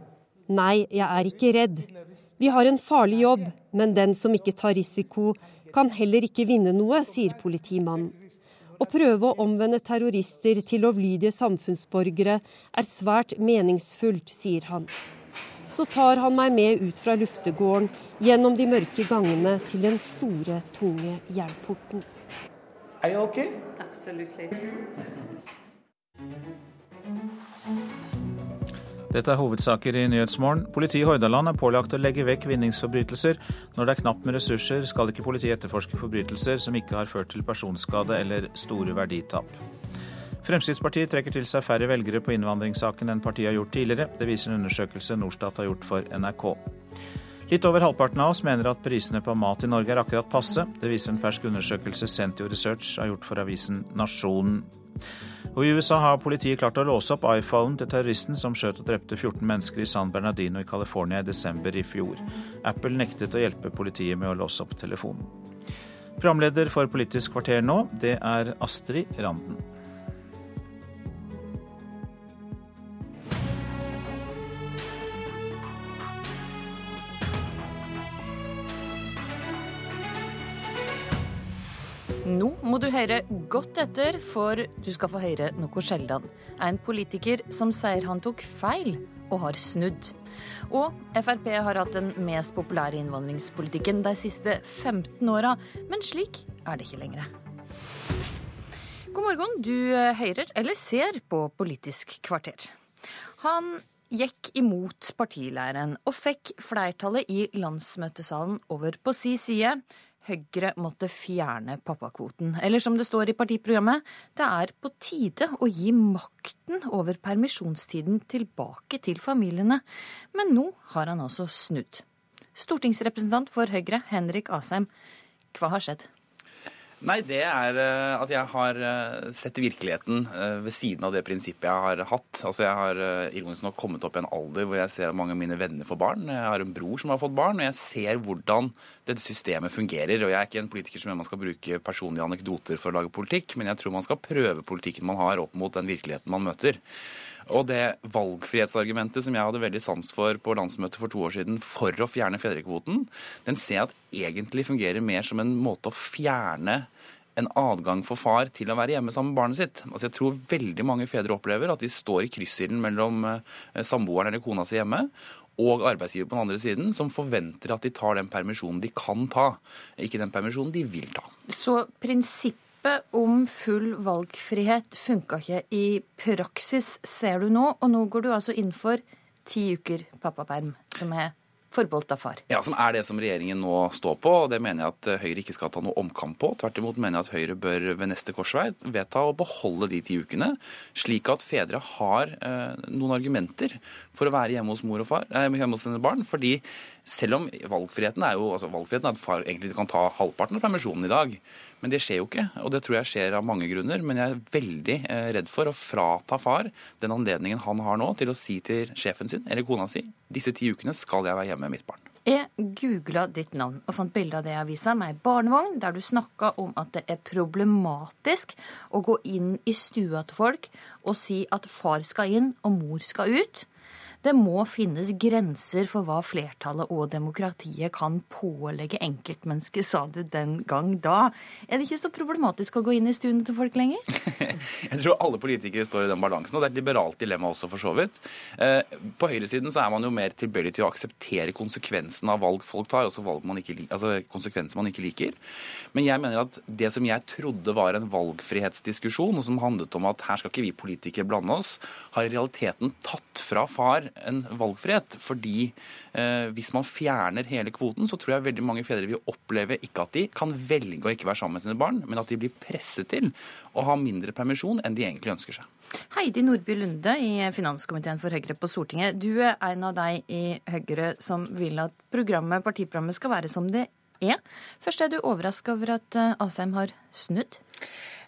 Nei, jeg er ikke redd. Vi har en farlig jobb, men den som ikke tar risiko, kan heller ikke vinne noe, sier politimannen. Å prøve å omvende terrorister til lovlydige samfunnsborgere er svært meningsfullt, sier han. Så tar han meg med ut fra luftegården, gjennom de mørke gangene til den store, tunge jernporten. Er du ok? Absolutely. Dette er hovedsaker i Nyhetsmorgen. Politiet i Hordaland er pålagt å legge vekk vinningsforbrytelser. Når det er knapt med ressurser, skal ikke politiet etterforske forbrytelser som ikke har ført til personskade eller store verditap. Fremskrittspartiet trekker til seg færre velgere på innvandringssaken enn partiet har gjort tidligere. Det viser en undersøkelse Norstat har gjort for NRK. Litt over halvparten av oss mener at prisene på mat i Norge er akkurat passe. Det viser en fersk undersøkelse Sentio Research har gjort for avisen Nasjonen. Og I USA har politiet klart å låse opp iPhonen til terroristen som skjøt og drepte 14 mennesker i San Bernardino i California i desember i fjor. Apple nektet å hjelpe politiet med å låse opp telefonen. Programleder for Politisk kvarter nå, det er Astrid Randen. Nå må du høre godt etter, for du skal få høre noe sjelden. En politiker som sier han tok feil og har snudd. Og Frp har hatt den mest populære innvandringspolitikken de siste 15 åra, men slik er det ikke lenger. God morgen, du hører eller ser på Politisk kvarter. Han gikk imot partileiren og fikk flertallet i landsmøtesalen over på si side. Høyre måtte fjerne pappakvoten. Eller som det står i partiprogrammet, det er på tide å gi makten over permisjonstiden tilbake til familiene. Men nå har han altså snudd. Stortingsrepresentant for Høyre, Henrik Asheim, hva har skjedd? Nei, det er eh, at jeg har eh, sett virkeligheten eh, ved siden av det prinsippet jeg har hatt. Altså Jeg har ironisk nok kommet opp i en alder hvor jeg ser at mange av mine venner får barn. Jeg har en bror som har fått barn, og jeg ser hvordan dette systemet fungerer. Og jeg er ikke en politiker som mener man skal bruke personlige anekdoter for å lage politikk, men jeg tror man skal prøve politikken man har opp mot den virkeligheten man møter. Og det valgfrihetsargumentet som jeg hadde veldig sans for på landsmøtet for to år siden for å fjerne fedrekvoten, den ser jeg at egentlig fungerer mer som en måte å fjerne en adgang for far til å være hjemme sammen med barnet sitt. Altså jeg tror veldig mange fedre opplever at de står i kryssilden mellom eh, samboeren eller kona si hjemme og arbeidsgiver på den andre siden, som forventer at de tar den permisjonen de kan ta, ikke den permisjonen de vil ta. Så prinsippet om full valgfrihet funka ikke i praksis, ser du nå, og nå går du altså inn for ti uker pappaperm, som er forbeholdt av far. Ja, Som er det som regjeringen nå står på. og Det mener jeg at eh, Høyre ikke skal ta noe omkamp på. Tvert imot mener jeg at Høyre bør ved neste korsvei vedta å beholde de ti ukene, slik at fedre har eh, noen argumenter for å være hjemme hos mor og far, eh, hjemme hos sine barn. fordi selv om valgfriheten er jo altså valgfriheten er at far egentlig kan ta halvparten av permisjonen i dag, men det skjer jo ikke. Og det tror jeg skjer av mange grunner. Men jeg er veldig eh, redd for å frata far den anledningen han har nå til å si til sjefen sin eller kona si disse ti ukene skal jeg være hjemme med mitt barn. Jeg googla ditt navn og fant bilde av det i avisa med ei barnevogn der du snakka om at det er problematisk å gå inn i stua til folk og si at far skal inn og mor skal ut. Det må finnes grenser for hva flertallet og demokratiet kan pålegge enkeltmennesket, sa du den gang da. Er det ikke så problematisk å gå inn i stuene til folk lenger? (laughs) Jeg tror alle politikere står i den balansen, og det er et liberalt dilemma også, for så vidt. Eh, på høyresiden så er man jo mer tilbøyelig til å akseptere konsekvensen av valg folk tar, også valg man ikke, altså konsekvenser man ikke liker. Men jeg mener at det som jeg trodde var en valgfrihetsdiskusjon, og som handlet om at her skal ikke vi politikere blande oss, har i realiteten tatt fra far en valgfrihet. Fordi eh, hvis man fjerner hele kvoten, så tror jeg veldig mange fedre vil oppleve ikke at de kan velge å ikke være sammen med sine barn, men at de blir presset til å ha mindre permisjon enn de egentlig ønsker seg. Heidi Nordby Lunde i finanskomiteen for Høyre på Stortinget. Du er en av deg i Høyre som vil at programmet, partiprogrammet skal være som det er. Først er du overraska over at eh, Asheim har snudd?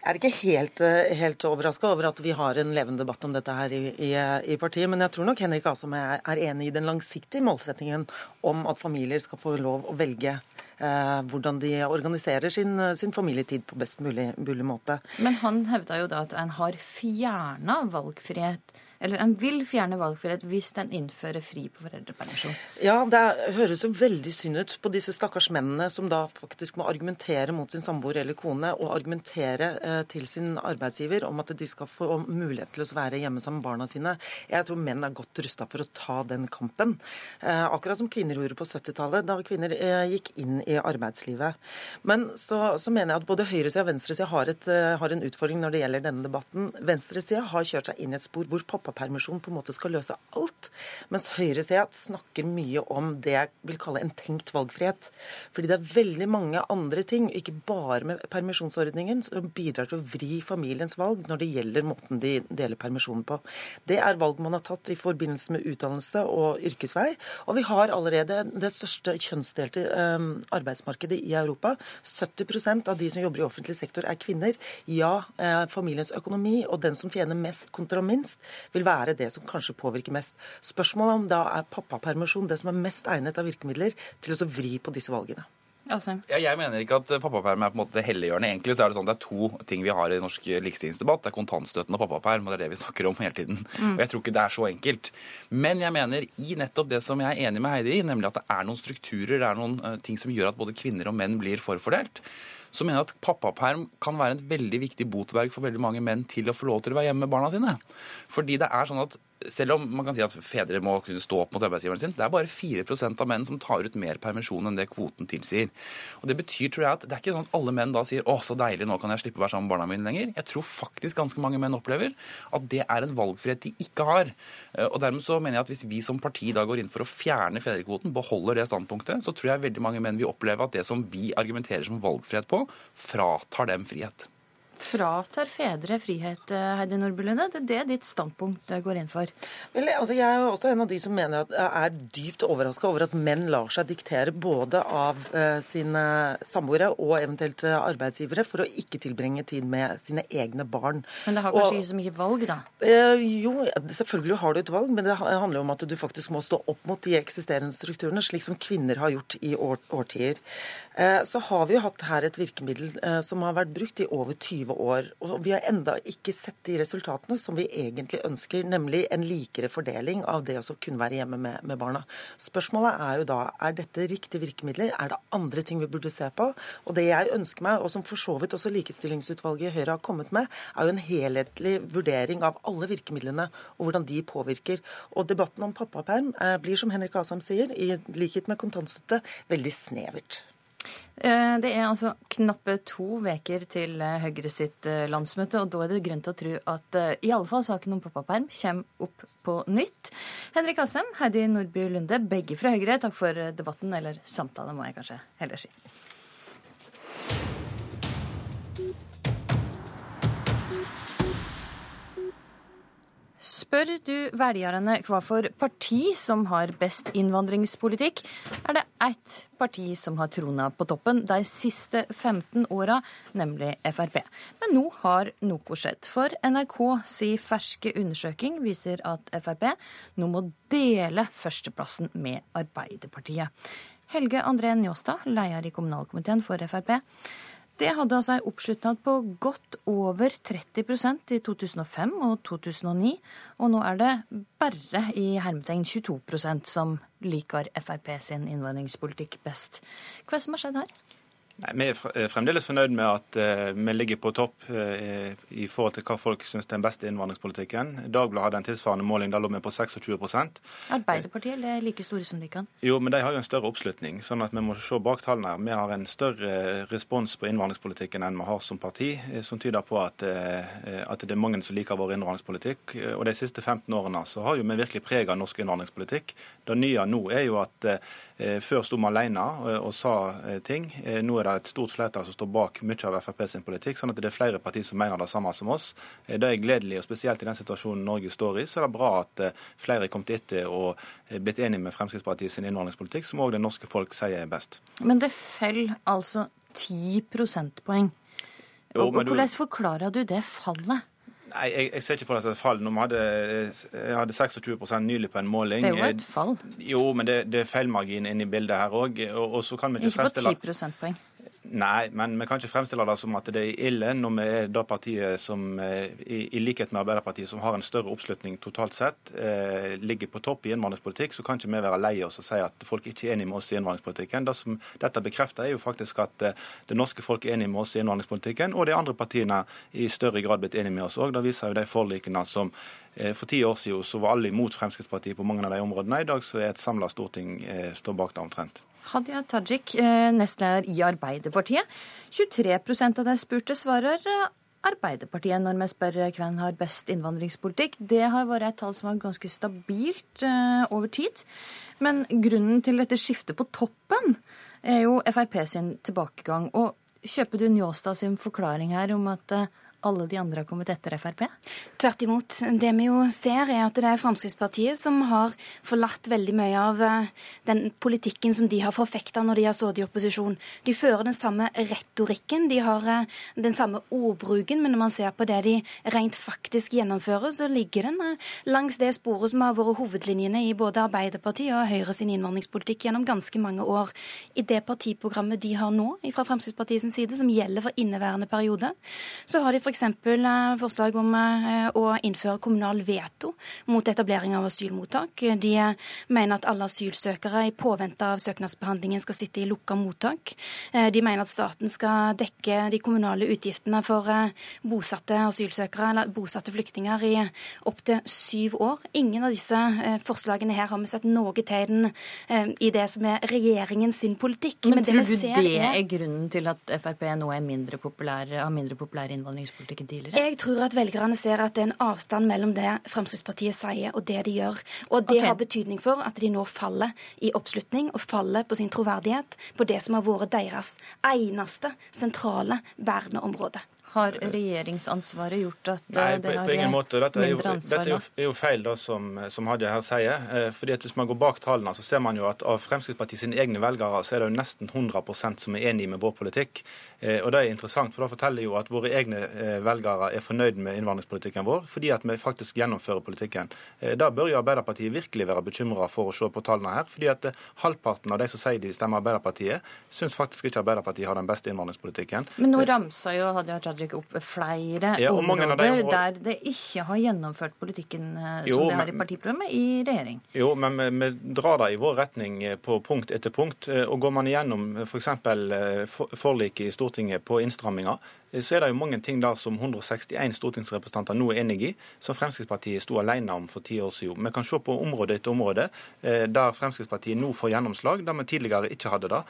Jeg er ikke helt, eh, helt overraska over at vi har en levende debatt om dette her i, i, i partiet. Men jeg tror nok Henrik Asheim er, er enig i den langsiktige målsettingen om at familier skal få lov å velge eh, hvordan de organiserer sin, sin, familietid på best mulig, mulig måte. Men han hevda jo da at en har fjerna valgfrihet eller en vil fjerne valgfrihet hvis den innfører fri på foreldrepermisjon. Ja, det høres jo veldig synd ut på disse stakkars mennene som da faktisk må argumentere mot sin samboer eller kone, og argumentere eh, til sin arbeidsgiver om at de skal få mulighet til å være hjemme sammen med barna sine. Jeg tror menn er godt rusta for å ta den kampen. Eh, akkurat som kvinner gjorde på 70-tallet, da kvinner eh, gikk inn i arbeidslivet. Men så, så mener jeg at både høyresida og venstresida har, har en utfordring når det gjelder denne debatten. Venstresida har kjørt seg inn i et spor hvor pappa pappapermisjon på en måte skal løse alt. Mens høyresida snakker mye om det jeg vil kalle en tenkt valgfrihet. Fordi det er veldig mange andre ting, ikke bare med permisjonsordningen, som bidrar til å vri familiens valg når det gjelder måten de deler permisjonen på. Det er valg man har tatt i forbindelse med utdannelse og yrkesvei. Og vi har allerede det største kjønnsdelte um, arbeidsmarkedet i Europa. 70% av de som jobber i offentlig sektor er kvinner. Ja, eh, familiens økonomi og den som tjener mest kontra minst, vil vil være det som kanskje påvirker mest. Spørsmålet om da er pappapermisjon det som er mest egnet av virkemidler til å vri på disse valgene. Altså. Ja, jeg mener ikke at pappaperm er på en måte helliggjørende. Egentlig så er det sånn det er to ting vi har i norsk likestillingsdebatt. Det er kontantstøtten og pappaperm, og det er det vi snakker om hele tiden. Mm. Og jeg tror ikke det er så enkelt. Men jeg mener i nettopp det som jeg er enig med Heidi i, nemlig at det er noen strukturer, det er noen uh, ting som gjør at både kvinner og menn blir forfordelt så mener jeg at pappaperm kan være et veldig viktig botverk for veldig mange menn til å få lov til å være hjemme med barna sine. Fordi det er sånn at selv om man kan si at fedre må kunne stå opp mot arbeidsgiveren sin, det er bare 4% av menn som tar ut mer permisjon enn det kvoten tilsier. Og Det betyr tror jeg, at det er ikke sånn at alle menn da sier 'Å, så deilig, nå kan jeg slippe å være sammen med barna mine lenger'. Jeg tror faktisk ganske mange menn opplever at det er en valgfrihet de ikke har. Eh, og dermed så mener jeg at hvis vi som parti da går inn for å fjerne fedrekvoten, beholder det standpunktet, så tror jeg veldig mange menn vil oppleve at det som vi argumenterer som valgfrihet på, fratar dem frihet fratar fedre frihet, eh, Heidi Nordby Lunde. Det er det ditt standpunkt går inn for? Vel, altså jeg er også en av de som mener at jeg er dypt overraska over at menn lar seg diktere både av uh, sine samboere og eventuelt arbeidsgivere for å ikke tilbringe tid med sine egne barn. Men det har kanskje og, ikke så mye valg, da? Uh, jo, selvfølgelig har du et valg, men det handler om at du faktisk må stå opp mot de eksisterende strukturene, slik som kvinner har gjort i år, årtier. Så har vi jo hatt her et virkemiddel som har vært brukt i over 20 år. Og vi har enda ikke sett de resultatene som vi egentlig ønsker, nemlig en likere fordeling av det å kunne være hjemme med, med, barna. Spørsmålet er jo da er dette riktige virkemidler, er det andre ting vi burde se på? Og det jeg ønsker meg, og som for så vidt også Likestillingsutvalget i Høyre har kommet med, er jo en helhetlig vurdering av alle virkemidlene og hvordan de påvirker. Og debatten om pappaperm eh, blir, som Henrik Asheim sier, i likhet med kontantstøtte, veldig snevert. Eh, det er altså knappe to veker til eh, Høyre sitt eh, landsmøte, og da er det grunn til å tro at i alle fall saken om pappaperm kommer opp på nytt. Henrik Asheim, Heidi Nordby Lunde, begge fra Høyre, takk for debatten, eller samtale, må jeg kanskje heller si. Spør du velgerne hva for parti som har best innvandringspolitikk, er det ett parti som har trona på toppen de siste 15 åra, nemlig Frp. Men nå har noe skjedd. For NRK si ferske undersøking viser at Frp nå må dele førsteplassen med Arbeiderpartiet. Helge André Njåstad, leder i kommunalkomiteen for Frp. Det hadde altså ei oppslutnad på godt over 30% i 2005 og 2009. Og nå er det bare i hermetegn 22% som liker Frp sin innvandringspolitikk best. Hva er det som har skjedd her? Nei, Vi er fremdeles fornøyd med at uh, vi ligger på topp uh, i forhold til hva folk syns er den beste innvandringspolitikken. Dagbladet hadde en tilsvarende måling, der lå vi på 26% Arbeiderpartiet er like store som de kan? Jo, men de har jo en større oppslutning. sånn at vi må se bak tallene. Vi har en større respons på innvandringspolitikken enn vi har som parti, som tyder på at, at, det er mange som liker vår innvandringspolitikk. Og de siste 15 årene så har jo vi virkelig prega norsk innvandringspolitikk. Det nye nå er jo at før sto vi alene og sa ting. Nå er det det et stort flertall som står bak mye av Frp sin politikk, sånn at det er flere partier som mener det samme som oss. Eh, det er gledelig, og spesielt i den situasjonen Norge står i, så er det bra at eh, flere er kommet etter og eh, blitt enige med Fremskrittspartiet sin innvandringspolitikk, som òg det norske folk sier er best. Men det faller altså 10 prosentpoeng. Jo, og, hvordan Hvordan forklarer du det fallet? Nei, jeg, jeg, ser ikke på det som et fall. Når vi hadde, jeg hadde 26 nylig på en måling. Det er jo et fall. Jo, men det, det er feilmargin inne i bildet her òg. Og, og, så kan vi ikke, ikke fremstille Ikke på 10 prosentpoeng. Nei, men vi kan ikke fremstille det som at det er ille når vi er det partiet som, eh, i, likhet med Arbeiderpartiet, som har en større oppslutning totalt sett, eh, ligger på topp i innvandringspolitikk. Så kan ikke vi være lei oss og si at folk ikke er enige med oss i innvandringspolitikken. Det som dette bekrefter, er jo faktisk at eh, det norske folk er enige med oss i innvandringspolitikken, og de andre partiene i større grad blitt enige med oss òg. Det viser jo de forlikene som eh, for ti år siden så var alle imot Fremskrittspartiet på mange av de områdene. I dag så er et samla storting står bak det omtrent. Hadia Tajik, eh, nestleder i Arbeiderpartiet. 23% av de spurte svarer eh, Arbeiderpartiet når vi spør eh, hvem har best innvandringspolitikk. Det har vært et tall som var ganske stabilt over tid. Men grunnen til dette skiftet på toppen er jo Frp sin tilbakegang. Og kjøper du Njåstad sin forklaring her om at alle de andre har kommet etter Frp? Tvert imot. Det vi jo ser, er at det er Fremskrittspartiet som har forlatt veldig mye av eh, den politikken som de har forfekta når de har sittet i opposisjon. De fører den samme retorikken, de har eh, den samme ordbruken, men når man ser på det de rent faktisk gjennomfører, så ligger den eh, langs det sporet som har vært hovedlinjene i både Arbeiderpartiet og Høyre sin innvandringspolitikk gjennom ganske mange år. I det partiprogrammet de har nå fra Fremskrittspartiets side, som gjelder for inneværende periode, så har de for f.eks. For eh, forslag om eh, å innføre kommunal veto mot etablering av asylmottak. De mener at alle asylsøkere i påvente av søknadsbehandlingen skal sitte i lukka mottak. Eh, de mener at staten skal dekke de kommunale utgiftene for bosatte asylsøkere eller bosatte flyktninger i opptil syv år. Ingen av disse forslagene her har vi sett noe tegn i det som er regjeringen sin politikk. Men, Men tror du det er grunnen til at Frp nå er mindre populær, har mindre populær innvandringspolitikk? Innvandringspolitikken tidligere? Jeg tror at velgerne ser at det er en avstand mellom det Fremskrittspartiet sier og det de gjør. Og det okay. har betydning for at de nå faller i oppslutning og faller på sin troverdighet på det som har vært deres eneste sentrale verneområde. Har regjeringsansvaret gjort at Nei, på, det har på ingen måte. Dette er jo, dette er jo, er jo feil, da, som, som Hadia her sier. Eh, fordi at Hvis man går bak tallene, så ser man jo at av Fremskrittspartiet sine egne velgere så er det jo nesten 100 som er enig med vår politikk. Eh, og Det er interessant, for da forteller jo at våre egne velgere er fornøyd med innvandringspolitikken vår, fordi at vi faktisk gjennomfører politikken. Da bør jo Arbeiderpartiet virkelig være bekymra for å se på tallene her. fordi at halvparten av de som sier de stemmer Arbeiderpartiet, syns faktisk ikke Arbeiderpartiet har den beste innvandringspolitikken. Men nå ramsa jo Hadia Tajik trekke opp flere ja, områder de der det ikke har gjennomført politikken jo, som det har i partiprogrammet, i regjering. Jo, men vi, vi drar det i vår retning eh, på punkt etter punkt. Eh, og Går man igjennom f.eks. For forliket i Stortinget på innstramminger, så er det jo mange ting der som 161 stortingsrepresentanter nå er enig i, som Fremskrittspartiet sto alene om for ti år siden. Vi kan se på område etter område der Fremskrittspartiet nå får gjennomslag, der vi tidligere ikke hadde det.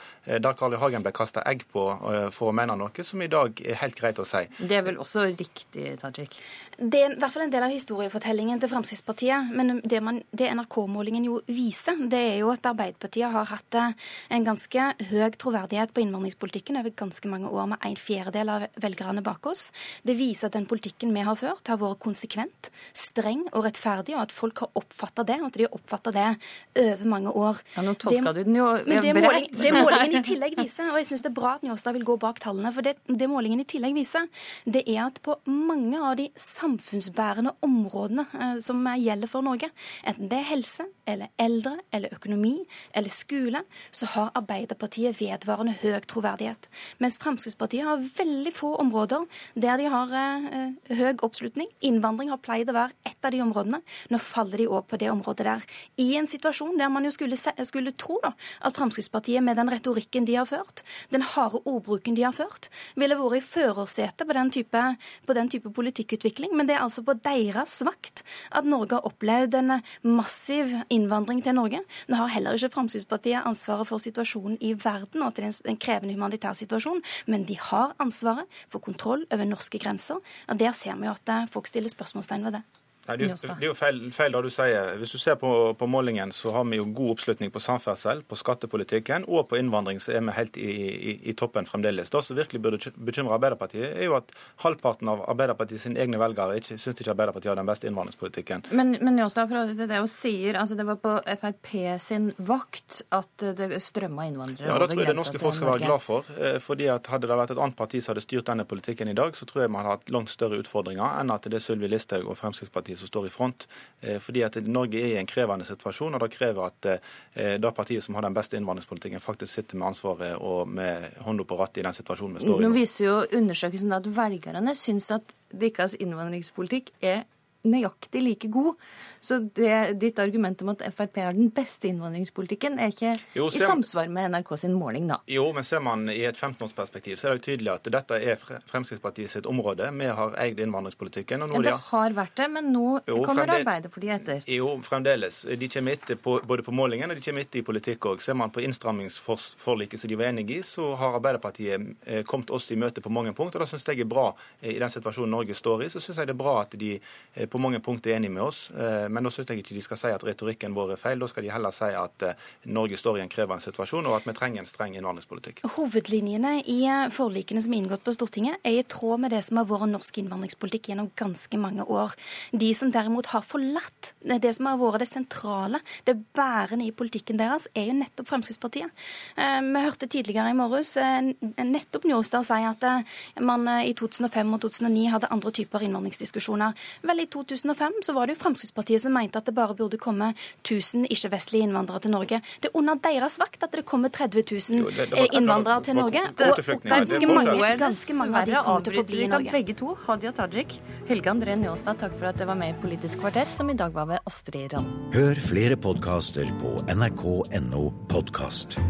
Der Carl I. Hagen ble kasta egg på for å mene noe, som i dag er helt greit å si. Det er vel også riktig, Tajik? Det er i hvert fall en del av historiefortellingen til Fremskrittspartiet. Men det, det NRK-målingen jo viser, det er jo at Arbeiderpartiet har hatt en ganske høy troverdighet på innvandringspolitikken over ganske mange år, med en fjerdedel av velgerne bak oss. Det viser at den politikken vi har ført, har vært konsekvent, streng og rettferdig, og at folk har oppfatta det, og at de har oppfatta det over mange år. Ja, Nå tolka du den jo men det, måling, det målingen i tillegg viser, og jeg syns det er bra at Njåstad vil gå bak tallene, for det, det målingen i tillegg viser, det er at på mange av de samfunnsbærende områdene eh, som gjelder for Norge, enten det er helse eller eldre eller økonomi eller skole, så har Arbeiderpartiet vedvarende høy troverdighet. Mens Fremskrittspartiet har veldig få områder der de har eh, høy oppslutning. Innvandring har pleid å være ett av de områdene. Nå faller de òg på det området der. I en situasjon der man jo skulle, skulle tro da, at Fremskrittspartiet med den retorikken de har ført, den harde ordbruken de har ført, ville vært i førersetet på den type, på den type politikkutvikling. Men det er altså på deres vakt at Norge har opplevd en massiv innvandring til Norge. Nå har heller ikke Fremskrittspartiet ansvaret for situasjonen i verden og til en krevende humanitær situasjon, men de har ansvaret for kontroll over norske grenser. Og Der ser vi jo at eh, folk stiller spørsmålstegn ved det. Nei, det, er, det er jo feil, feil, det du sier. Hvis du ser på, på, målingen, så har vi jo god oppslutning på samferdsel, på skattepolitikken og på innvandring, så er vi helt i, i, i toppen fremdeles. Det som virkelig burde bekymre Arbeiderpartiet, er jo at halvparten av Arbeiderpartiet sine egne velgere ikke syns ikke Arbeiderpartiet har den beste innvandringspolitikken. Men, men Jåstad, det, det sier, altså det var på Frp sin vakt at det strømma innvandrere ja, over grensa til Norge? Ja, det tror jeg det norske folk skal være glad for. Eh, fordi at Hadde det vært et annet parti som hadde styrt denne politikken i dag, så tror jeg man hadde hatt langt større utfordringer enn at det er Sylvi Listhaug og Fremskrittspartiet som står i front. Eh, fordi at Norge er i en krevende situasjon, og det krever at eh, det partiet som har den beste innvandringspolitikken, faktisk sitter med ansvaret og med hånda på rattet i den situasjonen vi står i nå. Nå viser jo undersøkelsen at velgerne syns at deres innvandringspolitikk er nøyaktig like god. Så det, ditt argument om at Frp har den beste innvandringspolitikken, er ikke jo, i samsvar med NRK sin måling, da? Jo, men ser man i et 15-årsperspektiv, så er det jo tydelig at dette er Fremskrittspartiet sitt område. Vi har eid innvandringspolitikken. ja, det har vært det, men nå jo, kommer. Arbeiderpartiet etter. Jo, fremdeles. De kommer etter på, både på målingen og de kommer etter i politikk òg. Ser man på innstrammingsforliket som de var enige i, så har Arbeiderpartiet eh, kommet oss i møte på mange punkter. og Det syns jeg er bra i den situasjonen Norge står i. Så syns jeg det er bra at de eh, på mange punkter enig med oss. Eh, men da syns jeg ikke de skal si at retorikken vår er feil. Da skal de heller si at eh, Norge står i en krevende situasjon, og at vi trenger en streng innvandringspolitikk. Hovedlinjene i eh, forlikene som er inngått på Stortinget, er i tråd med det som har vært norsk innvandringspolitikk gjennom ganske mange år. De som derimot har forlatt det som har vært det sentrale, det bærende i politikken deres, er jo nettopp Fremskrittspartiet. Vi hørte tidligere i morges nettopp Njåstad si at man i 2005 og 2009 hadde andre typer innvandringsdiskusjoner. Vel, i 2005 så var det jo Fremskrittspartiet som mente at det bare burde komme 1000 ikke-vestlige innvandrere til Norge. Det er under deres vakt at det kommer 30 000 jo, det, det var, innvandrere til Norge. Og ganske mange, ganske mange av de kommer til å forbli i Norge. Begge to, Hadia Tajik, Helge André Njåstad, takk for at dere var med i Politisk kvarter, som i dag var ved Astrid Rand. Hør flere podkaster på nrk.no podkast.